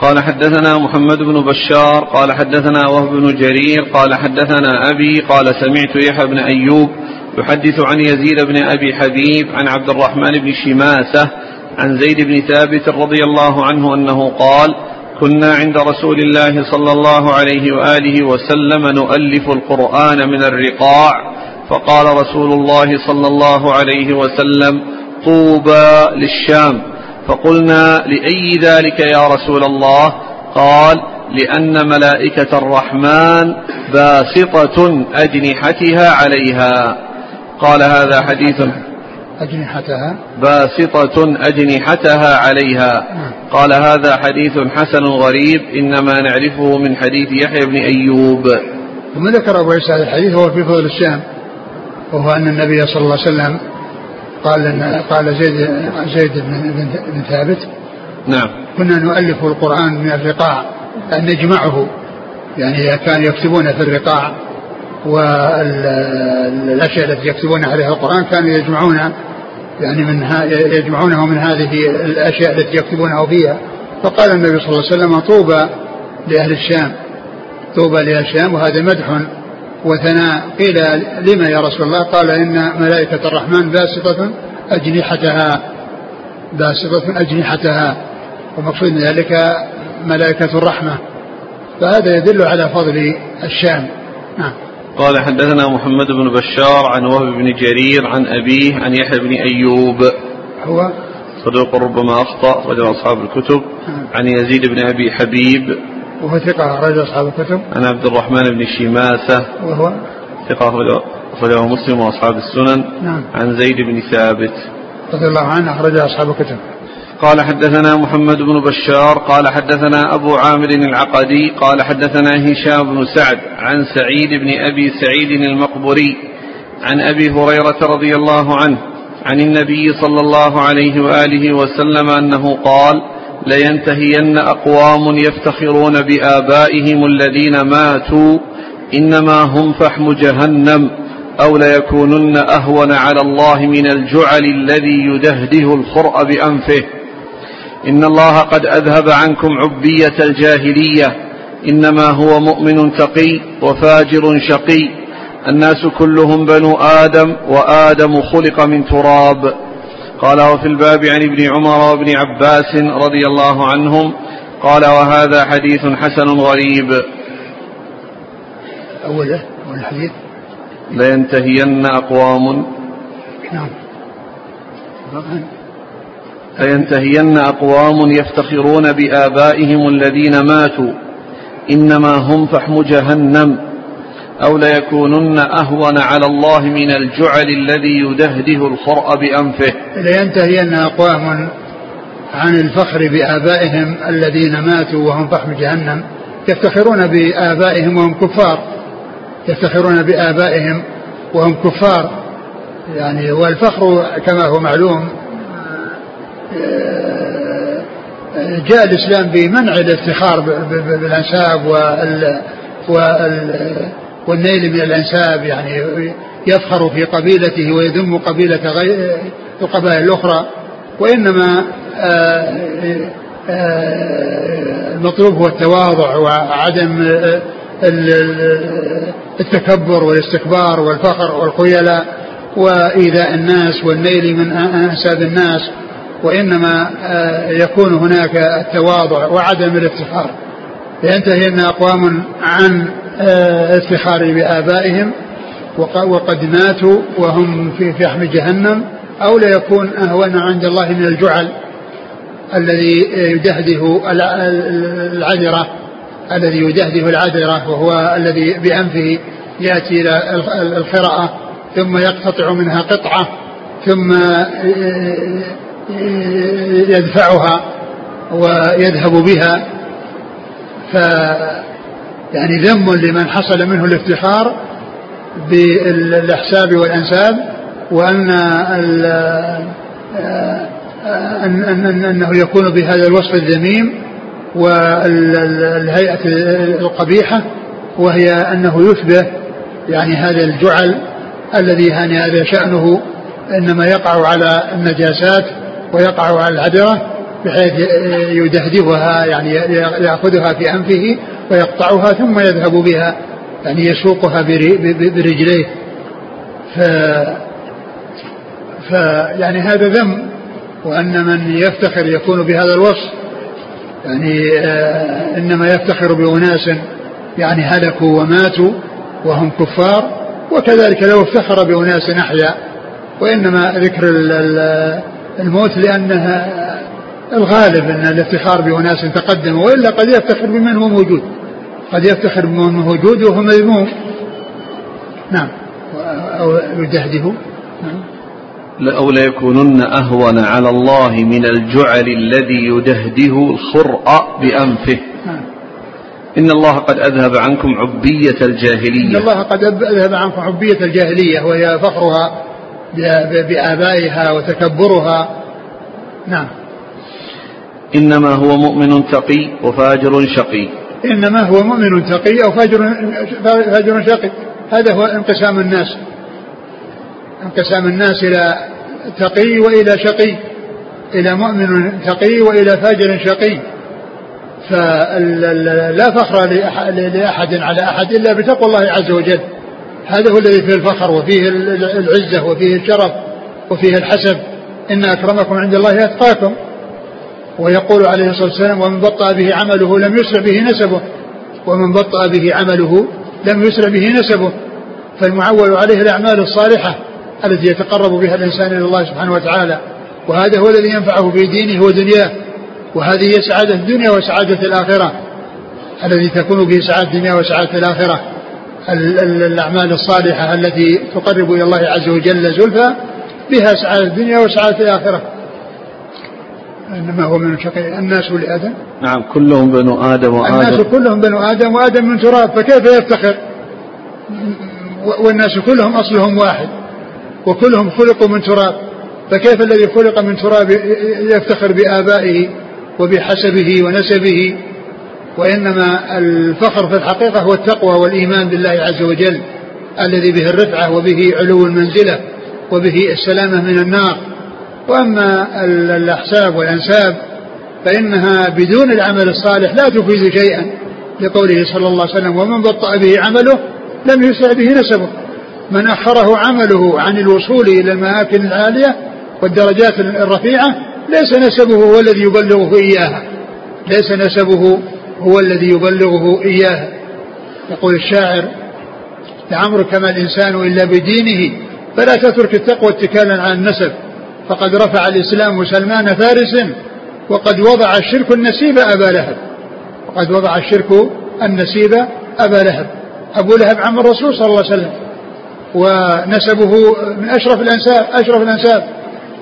قال حدثنا محمد بن بشار قال حدثنا وهب بن جرير قال حدثنا أبي قال سمعت يحيى بن أيوب يحدث عن يزيد بن أبي حبيب عن عبد الرحمن بن شماسة عن زيد بن ثابت رضي الله عنه أنه قال كنا عند رسول الله صلى الله عليه وآله وسلم نؤلف القرآن من الرقاع. فقال رسول الله صلى الله عليه وسلم طوبى للشام. فقلنا لأي ذلك يا رسول الله؟ قال لأن ملائكة الرحمن باسطة أجنحتها عليها. قال هذا حديث أجنحتها. باسطة أجنحتها عليها. قال هذا حديث حسن غريب إنما نعرفه من حديث يحيى بن أيوب. ثم ذكر أبو عيسى هذا الحديث؟ هو في فضل الشام. وهو أن النبي صلى الله عليه وسلم قال قال زيد زيد بن, بن ثابت نعم. كنا نؤلف القرآن من الرقاع أن نجمعه. يعني كانوا يكتبون في الرقاع والأشياء التي يكتبون عليها القرآن كانوا يجمعون يعني من يجمعونه من هذه الأشياء التي يكتبونه فيها. فقال النبي صلى الله عليه وسلم طوبى لأهل الشام. طوبى لأهل الشام وهذا مدح وثناء. قيل لما يا رسول الله؟ قال إن ملائكة الرحمن باسطة أجنحتها. باسطة أجنحتها. ومقصود ذلك ملائكة الرحمة. فهذا يدل على فضل الشام. نعم. قال حدثنا محمد بن بشار عن وهب بن جرير عن أبيه عن يحيى بن أيوب. هو؟ صدوق ربما أخطأ رجل أصحاب الكتب. نعم. عن يزيد بن أبي حبيب. وهو ثقة رجل أصحاب الكتب. عن عبد الرحمن بن شماسة. وهو؟ ثقة أخرجه مسلم وأصحاب السنن. نعم. عن زيد بن ثابت. رضي الله عنه أخرج أصحاب الكتب. قال حدثنا محمد بن بشار قال حدثنا أبو عامر العقدي قال حدثنا هشام بن سعد عن سعيد بن أبي سعيد المقبري عن أبي هريرة رضي الله عنه عن النبي صلى الله عليه وآله وسلم أنه قال لينتهين أقوام يفتخرون بآبائهم الذين ماتوا إنما هم فحم جهنم أو ليكونن أهون على الله من الجعل الذي يدهده الخرأ بأنفه إن الله قد أذهب عنكم عبية الجاهلية. إنما هو مؤمن تقي وفاجر شقي. الناس كلهم بنو آدم وآدم خلق من تراب. قال وفي الباب عن ابن عمر وابن عباس رضي الله عنهم. قال وهذا حديث حسن غريب. أوله أول الحديث. لينتهين أقوام. نعم. لينتهين أقوام يفتخرون بآبائهم الذين ماتوا. إنما هم فحم جهنم. أو ليكونن أهون على الله من الجعل الذي يدهده الخرأ بأنفه. لينتهين أقوام عن الفخر بآبائهم الذين ماتوا وهم فحم جهنم. يفتخرون بآبائهم وهم كفار. يفتخرون بآبائهم وهم كفار. يعني والفخر كما هو معلوم جاء الإسلام بمنع الافتخار بالأنساب وال والنيل من الأنساب يعني يفخر في قبيلته ويذم قبيلة غير القبائل الأخرى. وإنما آه، آه، المطلوب هو التواضع وعدم التكبر والاستكبار والفخر والخيلاء وإيذاء الناس والنيل من أنساب الناس. وإنما آه، يكون هناك التواضع وعدم الافتخار لينتهين أقوام عن آه، بآبائهم وقد ماتوا وهم في فحم جهنم أو ليكون أهون عند الله من الجعل الذي يدهده العذرة الذي يدهده العذرة وهو الذي بأنفه يأتي إلى القراءة ثم يقتطع منها قطعة ثم يدفعها ويذهب بها ف يعني ذم لمن حصل منه الافتخار بالأحساب والأنساب وأن أن أن أنه يكون بهذا الوصف الذميم والهيئة القبيحة وهي أنه يشبه يعني هذا الجعل الذي يعني هذا شأنه إنما يقع على النجاسات ويقع على العذرة بحيث يدهدهها يعني يأخذها في أنفه ويقطعها ثم يذهب بها يعني يسوقها برجليه. ف فيعني هذا ذم وأن من يفتخر يكون بهذا الوصف يعني آه إنما يفتخر بأناس يعني هلكوا وماتوا وهم كفار وكذلك لو افتخر بأناس أحيا وإنما ذكر الموت لأنها الغالب أن الافتخار بأناس تقدموا وإلا قد يفتخر بمن هو موجود. قد يفتخر بمن هو موجود وهو مذموم. نعم. أو يجهده. نعم. أو ليكونن أهون على الله من الجعل الذي يدهده الخرأ بأنفه. نعم. إن الله قد أذهب عنكم عبية الجاهلية. إن الله قد أذهب عنكم عبية الجاهلية وهي فخرها بآبائها وتكبرها. نعم. إنما هو مؤمن تقي وفاجر شقي. إنما هو مؤمن تقي أو فاجر فاجر شقي. هذا هو انقسام الناس. انقسام الناس إلى تقي وإلى شقي. إلى مؤمن تقي وإلى فاجر شقي. فلا فخر لأحد على أحد إلا بتقوى الله عز وجل. هذا هو الذي فيه الفخر وفيه العزة وفيه الشرف وفيه الحسب إن أكرمكم عند الله أتقاكم. ويقول عليه الصلاة والسلام ومن بطأ به عمله لم يسرع به نسبه. ومن بطأ به عمله لم يسرع به نسبه. فالمعول عليه الأعمال الصالحة التي يتقرب بها الإنسان إلى الله سبحانه وتعالى. وهذا هو الذي ينفعه في دينه ودنياه. وهذه هي سعادة الدنيا وسعادة الآخرة. الذي تكون به سعادة الدنيا وسعادة الآخرة. الأعمال الصالحة التي تقرب إلى الله عز وجل زلفى بها سعادة الدنيا وسعادة الآخرة. إنما هو من شقي. الناس لآدم؟ نعم كلهم بنو آدم وآدم. الناس كلهم بنو آدم وآدم من تراب فكيف يفتخر؟ والناس كلهم أصلهم واحد وكلهم خلقوا من تراب فكيف الذي خلق من تراب يفتخر بآبائه وبحسبه ونسبه؟ وإنما الفخر في الحقيقة هو التقوى والإيمان بالله عز وجل الذي به الرفعة وبه علو المنزلة وبه السلامة من النار. وأما الأحساب والأنساب فإنها بدون العمل الصالح لا تفيد شيئا لقوله صلى الله عليه وسلم ومن بطأ به عمله لم يسع به نسبه من أخره عمله عن الوصول إلى المآكل العالية والدرجات الرفيعة ليس نسبه هو الذي يبلغه إياها ليس نسبه هو الذي يبلغه إياها يقول الشاعر لعمرك ما الإنسان إلا بدينه فلا تترك التقوى اتكالا على النسب. فقد رفع الإسلام سلمان فارس وقد وضع الشرك النسيب أبا لهب. وقد وضع الشرك النسيب أبا لهب. أبو لهب عم الرسول صلى الله عليه وسلم ونسبه من أشرف الأنساب أشرف الأنساب.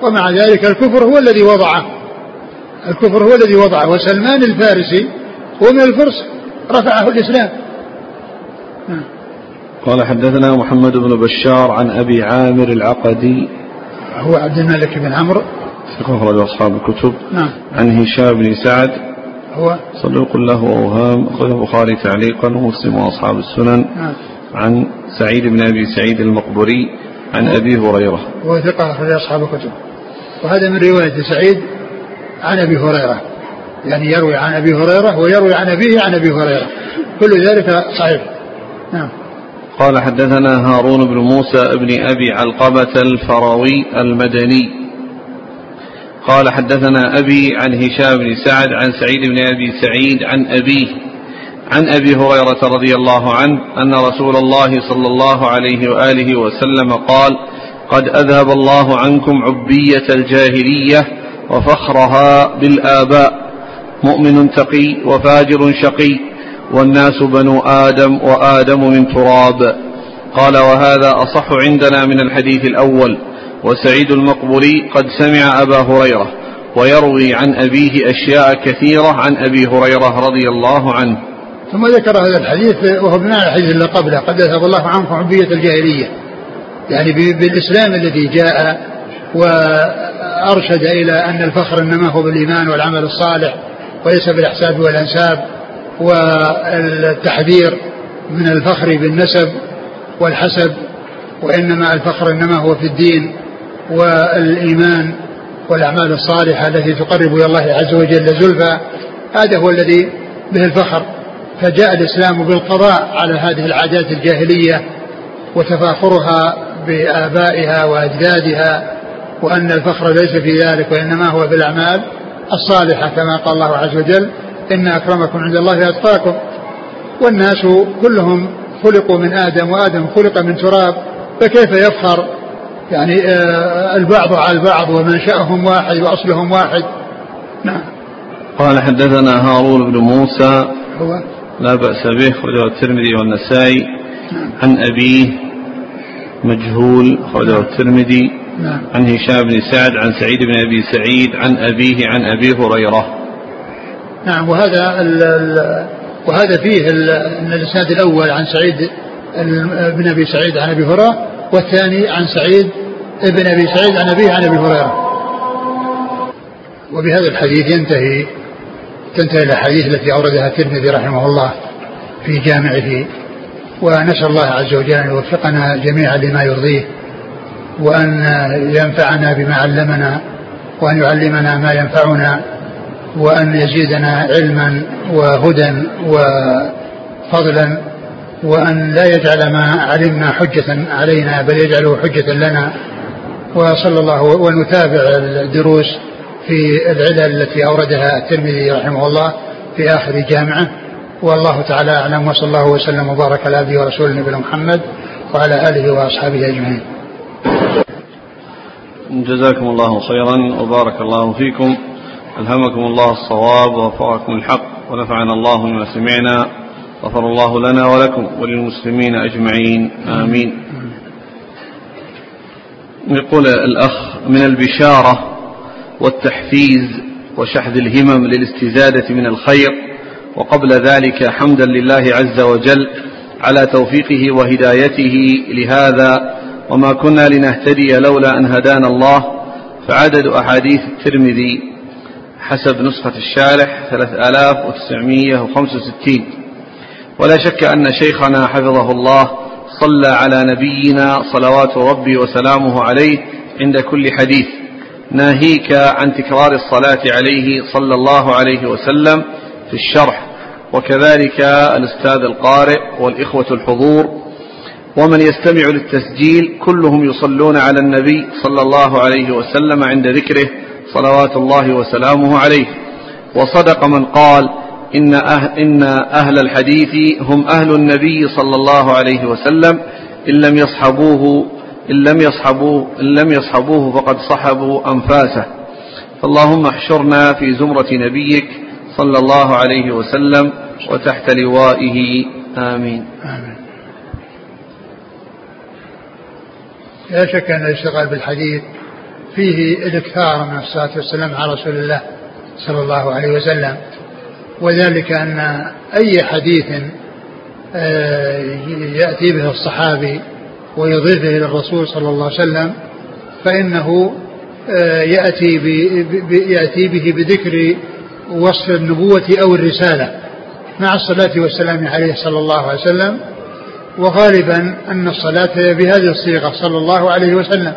ومع ذلك الكفر هو الذي وضعه. الكفر هو الذي وضعه. وسلمان الفارسي هو من الفرس رفعه الإسلام. قال حدثنا محمد بن بشار عن أبي عامر العقدي. هو عبد الملك بن عمرو. ثقة أخرج أصحاب الكتب. نعم. عن هشام بن سعد. هو صدوق له أوهام أخرجه البخاري تعليقا ومسلم وأصحاب السنن. نعم. عن سعيد بن أبي سعيد المقبري عن أبي هريرة. هو ثقة أخرج أصحاب الكتب. وهذا من رواية سعيد عن أبي هريرة. يعني يروي عن أبي هريرة ويروي عن أبيه عن أبي هريرة. كل ذلك صحيح. نعم. قال حدثنا هارون بن موسى بن أبي علقبة الفراوي المدني. قال حدثنا أبي عن هشام بن سعد عن سعيد بن أبي سعيد عن أبيه. عن أبي هريرة رضي الله عنه أن رسول الله صلى الله عليه وآله وسلم قال قد أذهب الله عنكم عبية الجاهلية وفخرها بالآباء. مؤمن تقي وفاجر شقي والناس بنو آدم وآدم من تراب. قال وهذا أصح عندنا من الحديث الأول وسعيد المقبري قد سمع أبا هريرة ويروي عن أبيه أشياء كثيرة عن أبي هريرة رضي الله عنه. ثم ذكر هذا الحديث وهو بناء الحديث اللي قبله قد أذهب الله عنكم عبية الجاهلية. يعني بالإسلام الذي جاء وأرشد إلى أن الفخر إنما هو بالإيمان والعمل الصالح. وليس بالأحساب والأنساب والتحذير من الفخر بالنسب والحسب وإنما الفخر إنما هو في الدين والإيمان والأعمال الصالحة التي تقرب إلى الله عز وجل زلفى. هذا هو الذي به الفخر. فجاء الإسلام بالقضاء على هذه العادات الجاهلية وتفاخرها بآبائها وأجدادها وأن الفخر ليس في ذلك وإنما هو في الأعمال. الصالحة كما قال الله عز وجل إن أكرمكم عند الله أتقاكم والناس كلهم خلقوا من آدم وآدم خلق من تراب فكيف يفخر يعني آه، البعض على البعض ومنشأهم واحد وأصلهم واحد؟ نعم. قال حدثنا هارون بن موسى هو؟ لا بأس به خرجه الترمذي والنسائي. نعم. عن أبيه مجهول خرجه الترمذي. نعم. عن هشام بن سعد عن سعيد بن أبي سعيد عن أبيه عن أبي هريرة. نعم وهذا ال ال وهذا فيه الإسناد الأول عن سعيد بن أبي سعيد عن أبي هريرة والثاني عن سعيد بن أبي سعيد عن أبيه عن أبي هريرة. وبهذا الحديث ينتهي تنتهي الأحاديث التي أوردها الترمذي رحمه الله في جامعه ونسأل الله عز وجل أن يوفقنا جميعا لما يرضيه. وأن ينفعنا بما علمنا وأن يعلمنا ما ينفعنا وأن يزيدنا علما وهدى وفضلا وأن لا يجعل ما علمنا حجة علينا بل يجعله حجة لنا. وصلى الله ونتابع الدروس في العلل التي أوردها الترمذي رحمه الله في آخر جامعة. والله تعالى أعلم وصلى الله وسلم وبارك على عبده ورسوله نبينا محمد وعلى آله وأصحابه أجمعين. جزاكم الله خيرا وبارك الله فيكم. ألهمكم الله الصواب ووفقكم الحق ونفعنا الله بما سمعنا. غفر الله لنا ولكم وللمسلمين أجمعين. آمين. يقول الأخ من البشارة والتحفيز وشحذ الهمم للاستزادة من الخير وقبل ذلك حمدا لله عز وجل على توفيقه وهدايته. لهذا وما كنا لنهتدي لولا أن هدانا الله فعدد أحاديث الترمذي حسب نسخة الشارح 3965 ولا شك أن شيخنا حفظه الله صلى على نبينا صلوات ربي وسلامه عليه عند كل حديث. ناهيك عن تكرار الصلاة عليه صلى الله عليه وسلم في الشرح وكذلك الأستاذ القارئ والإخوة الحضور ومن يستمع للتسجيل كلهم يصلون على النبي صلى الله عليه وسلم عند ذكره صلوات الله وسلامه عليه. وصدق من قال إن أهل, إن أهل الحديث هم أهل النبي صلى الله عليه وسلم. إن لم يصحبوه إن لم يصحبوه إن لم يصحبوه فقد صحبوا أنفاسه. فاللهم احشرنا في زمرة نبيك صلى الله عليه وسلم وتحت لوائه. آمين. آمين. لا شك أن الاشتغال بالحديث فيه الإكثار من الصلاة والسلام على رسول الله صلى الله عليه وسلم. وذلك أن أي حديث آه، يأتي به الصحابي ويضيفه إلى الرسول صلى الله عليه وسلم فإنه آه، يأتي يأتي به بذكر وصف النبوة أو الرسالة مع الصلاة والسلام عليه صلى الله عليه وسلم. وغالبا أن الصلاة بهذه الصيغة صلى الله عليه وسلم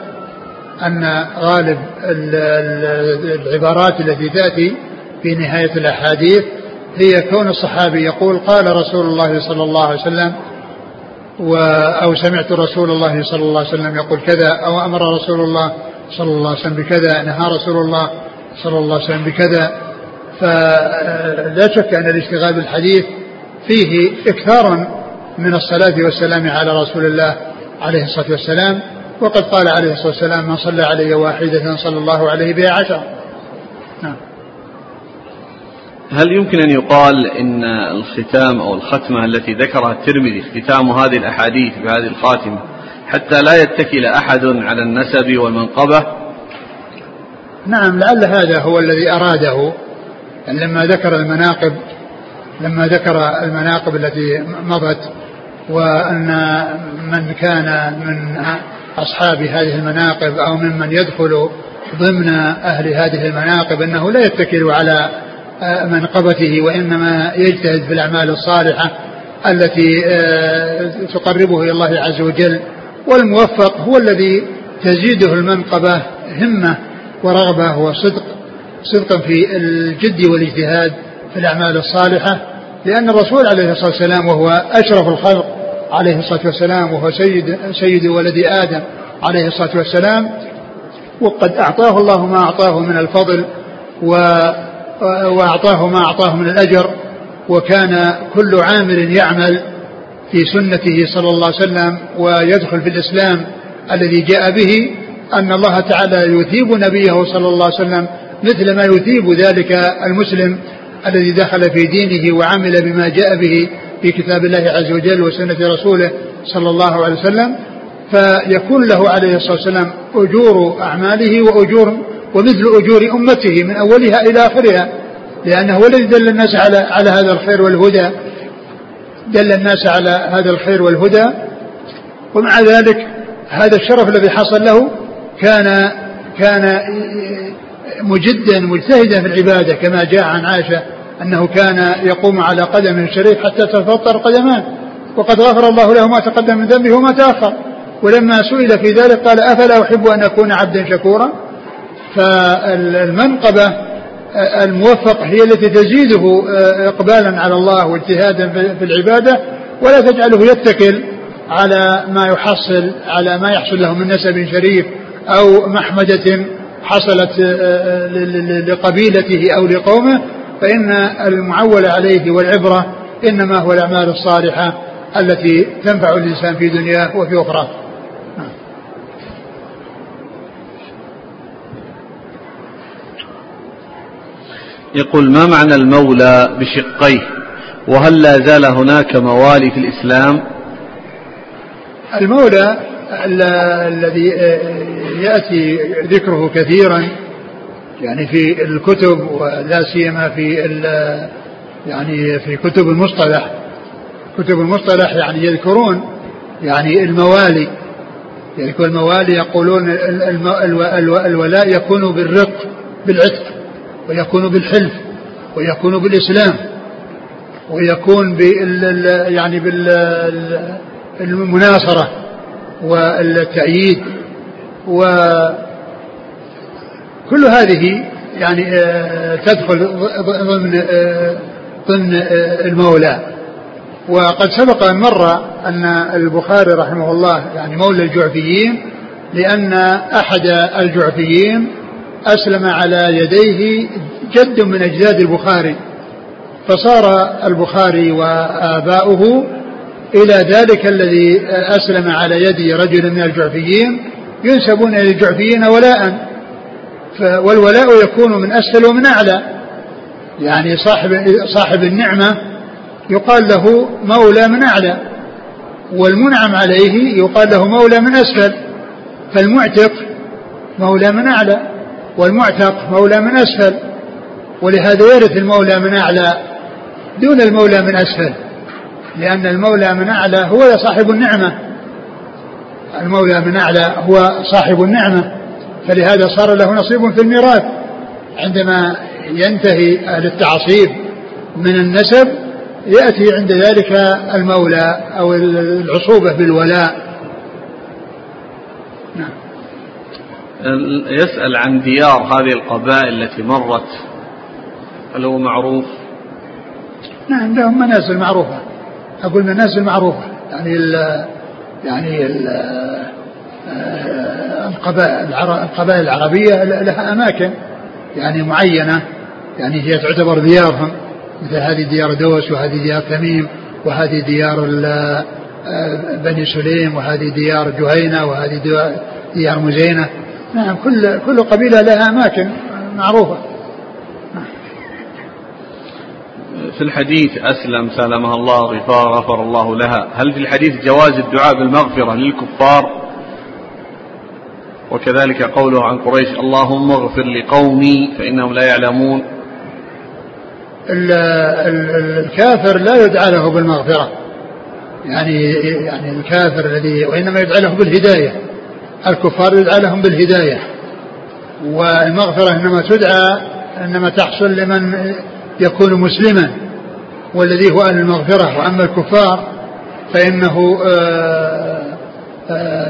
أن غالب العبارات التي تأتي في نهاية الأحاديث هي كون الصحابي يقول قال رسول الله صلى الله عليه وسلم و أو سمعت رسول الله صلى الله عليه وسلم يقول كذا أو أمر رسول الله صلى الله عليه وسلم بكذا نهى رسول الله صلى الله عليه وسلم بكذا. فلا شك أن الاشتغال بالحديث فيه إكثارا من الصلاة والسلام على رسول الله عليه الصلاة والسلام وقد قال عليه الصلاة والسلام من صلى علي واحدة صلى الله عليه بها عشر نعم. هل يمكن أن يقال إن الختام أو الختمة التي ذكرها الترمذي ختام هذه الأحاديث بهذه الخاتمة حتى لا يتكل أحد على النسب والمنقبة؟ نعم لعل هذا هو الذي أراده. يعني لما ذكر المناقب لما ذكر المناقب التي مضت وأن من كان من أصحاب هذه المناقب أو ممن يدخل ضمن أهل هذه المناقب أنه لا يتكل على منقبته وإنما يجتهد في الأعمال الصالحة التي آه، تقربه إلى الله عز وجل. والموفق هو الذي تزيده المنقبة همة ورغبة وصدق صدقا في الجد والاجتهاد في الأعمال الصالحة لأن الرسول عليه الصلاة والسلام وهو أشرف الخلق. عليه الصلاة والسلام وهو سيد, سيد ولد آدم عليه الصلاة والسلام. وقد أعطاه الله ما أعطاه من الفضل و وأعطاه ما أعطاه من الأجر. وكان كل عامل يعمل في سنته صلى الله عليه وسلم ويدخل في الإسلام الذي جاء به أن الله تعالى يثيب نبيه صلى الله عليه وسلم مثل ما يثيب ذلك المسلم الذي دخل في دينه وعمل بما جاء به. في كتاب الله عز وجل وسنة رسوله صلى الله عليه وسلم فيكون له عليه الصلاة والسلام أجور أعماله وأجور ومثل أجور أمته من أولها إلى آخرها لأنه هو الذي دل الناس على على هذا الخير والهدى. دل الناس على هذا الخير والهدى. ومع ذلك هذا الشرف الذي حصل له كان كان مجدا مجتهدا في العبادة كما جاء عن عائشة أنه كان يقوم على قدم شريف حتى تتفطر قدمان وقد غفر الله له ما تقدم من ذنبه وما تأخر. ولما سئل في ذلك قال أفلا أحب أن أكون عبدا شكورا؟ فالمنقبة الموفق هي التي تزيده إقبالا على الله واجتهادا في العبادة ولا تجعله يتكل على ما يحصل على ما يحصل له من نسب شريف أو محمدة حصلت لقبيلته أو لقومه. فإن المعول عليه والعبرة إنما هو الأعمال الصالحة التي تنفع الإنسان في دنياه وفي أخراه يقول ما معنى المولى بشقيه؟ وهل لا زال هناك موالي في الإسلام؟ المولى الذي يأتي ذكره كثيرا يعني في الكتب ولا سيما في يعني في كتب المصطلح. كتب المصطلح يعني يذكرون يعني الموالي. يذكر الموالي يقولون الولاء يكون بالرق بالعتق ويكون بالحلف ويكون بالإسلام ويكون بال يعني بالمناصرة والتأييد وكل هذه يعني آه، تدخل ضمن آه، ضمن آه، المولى. وقد سبق أن مر أن البخاري رحمه الله يعني مولى الجعفيين لأن أحد الجعفيين أسلم على يديه جد من أجداد البخاري. فصار البخاري وآباؤه إلى ذلك الذي أسلم على يد رجل من الجعفيين ينسبون إلى الجعفيين ولاء. والولاء يكون من أسفل ومن أعلى. يعني صاحب صاحب النعمة يقال له مولى من أعلى والمنعم عليه يقال له مولى من أسفل فالمعتق مولى من أعلى والمعتق مولى من أسفل ولهذا يرث المولى من أعلى دون المولى من أسفل لأن المولى من أعلى هو صاحب النعمة. المولى من أعلى هو صاحب النعمة. فلهذا صار له نصيب في الميراث. عندما ينتهي أهل التعصيب من النسب يأتي عند ذلك المولى أو العصوبة بالولاء. نعم. يسأل عن ديار هذه القبائل التي مرت. هل هو معروف؟ نعم لهم منازل معروفة. أقول منازل معروفة. يعني ال يعني ال آه، القبائل العربية لها أماكن يعني معينة يعني هي تعتبر ديارهم مثل هذه ديار دوس وهذه ديار تميم وهذه ديار آه، بني سليم وهذه ديار جهينة وهذه ديار مزينة. نعم كل كل قبيلة لها أماكن معروفة. في الحديث أسلم سلمها الله غفار غفر الله لها. هل في الحديث جواز الدعاء بالمغفرة للكفار؟ وكذلك قوله عن قريش اللهم اغفر لقومي فإنهم لا يعلمون. الكافر لا يدعى له بالمغفرة. يعني يعني الكافر الذي وإنما يدعى له بالهداية. الكفار يدعى لهم بالهداية. والمغفرة إنما تدعى إنما تحصل لمن يكون مسلما. والذي هو أهل المغفرة. وأما الكفار فإنه آه، آآ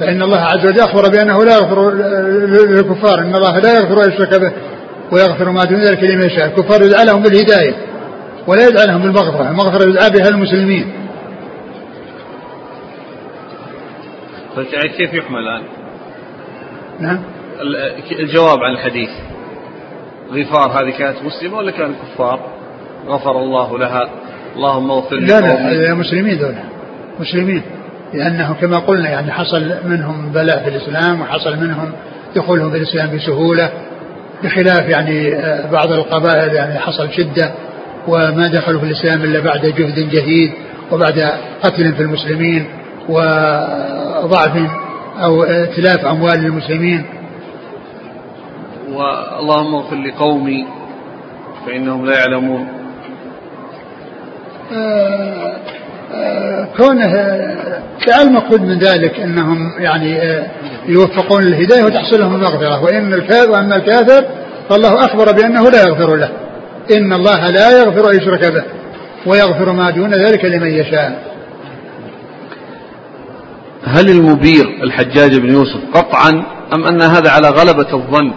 فإن الله عز وجل أخبر بأنه لا يغفر للكفار. إن الله لا يغفر أن يشرك به ويغفر ما دون ذلك لمن يشاء. الكفار يدعى لهم بالهداية ولا يدعى لهم بالمغفرة. المغفرة يدعى بها المسلمين. طيب كيف يحمل الآن؟ نعم. الجواب عن الحديث. غفار هذه كانت مسلمة ولا كانت كفار؟ غفر الله لها. اللهم اغفر لا لا مسلمين دولة مسلمين. لأنه كما قلنا يعني حصل منهم بلاء في الإسلام وحصل منهم دخولهم في الإسلام بسهولة بخلاف يعني آه، بعض القبائل يعني حصل شدة وما دخلوا في الإسلام إلا بعد جهد جهيد وبعد قتل في المسلمين وضعف أو اتلاف أموال المسلمين واللهم اغفر لقومي فإنهم لا يعلمون. آه، كونه المقصود من ذلك أنهم يعني آه، يوفقون للهداية وتحصل لهم المغفرة. وإن الكافر وأما الكافر فالله أخبر بأنه لا يغفر له. إن الله لا يغفر أن يشرك به ويغفر ما دون ذلك لمن يشاء. هل المبير الحجاج بن يوسف قطعا أم أن هذا على غلبة الظن؟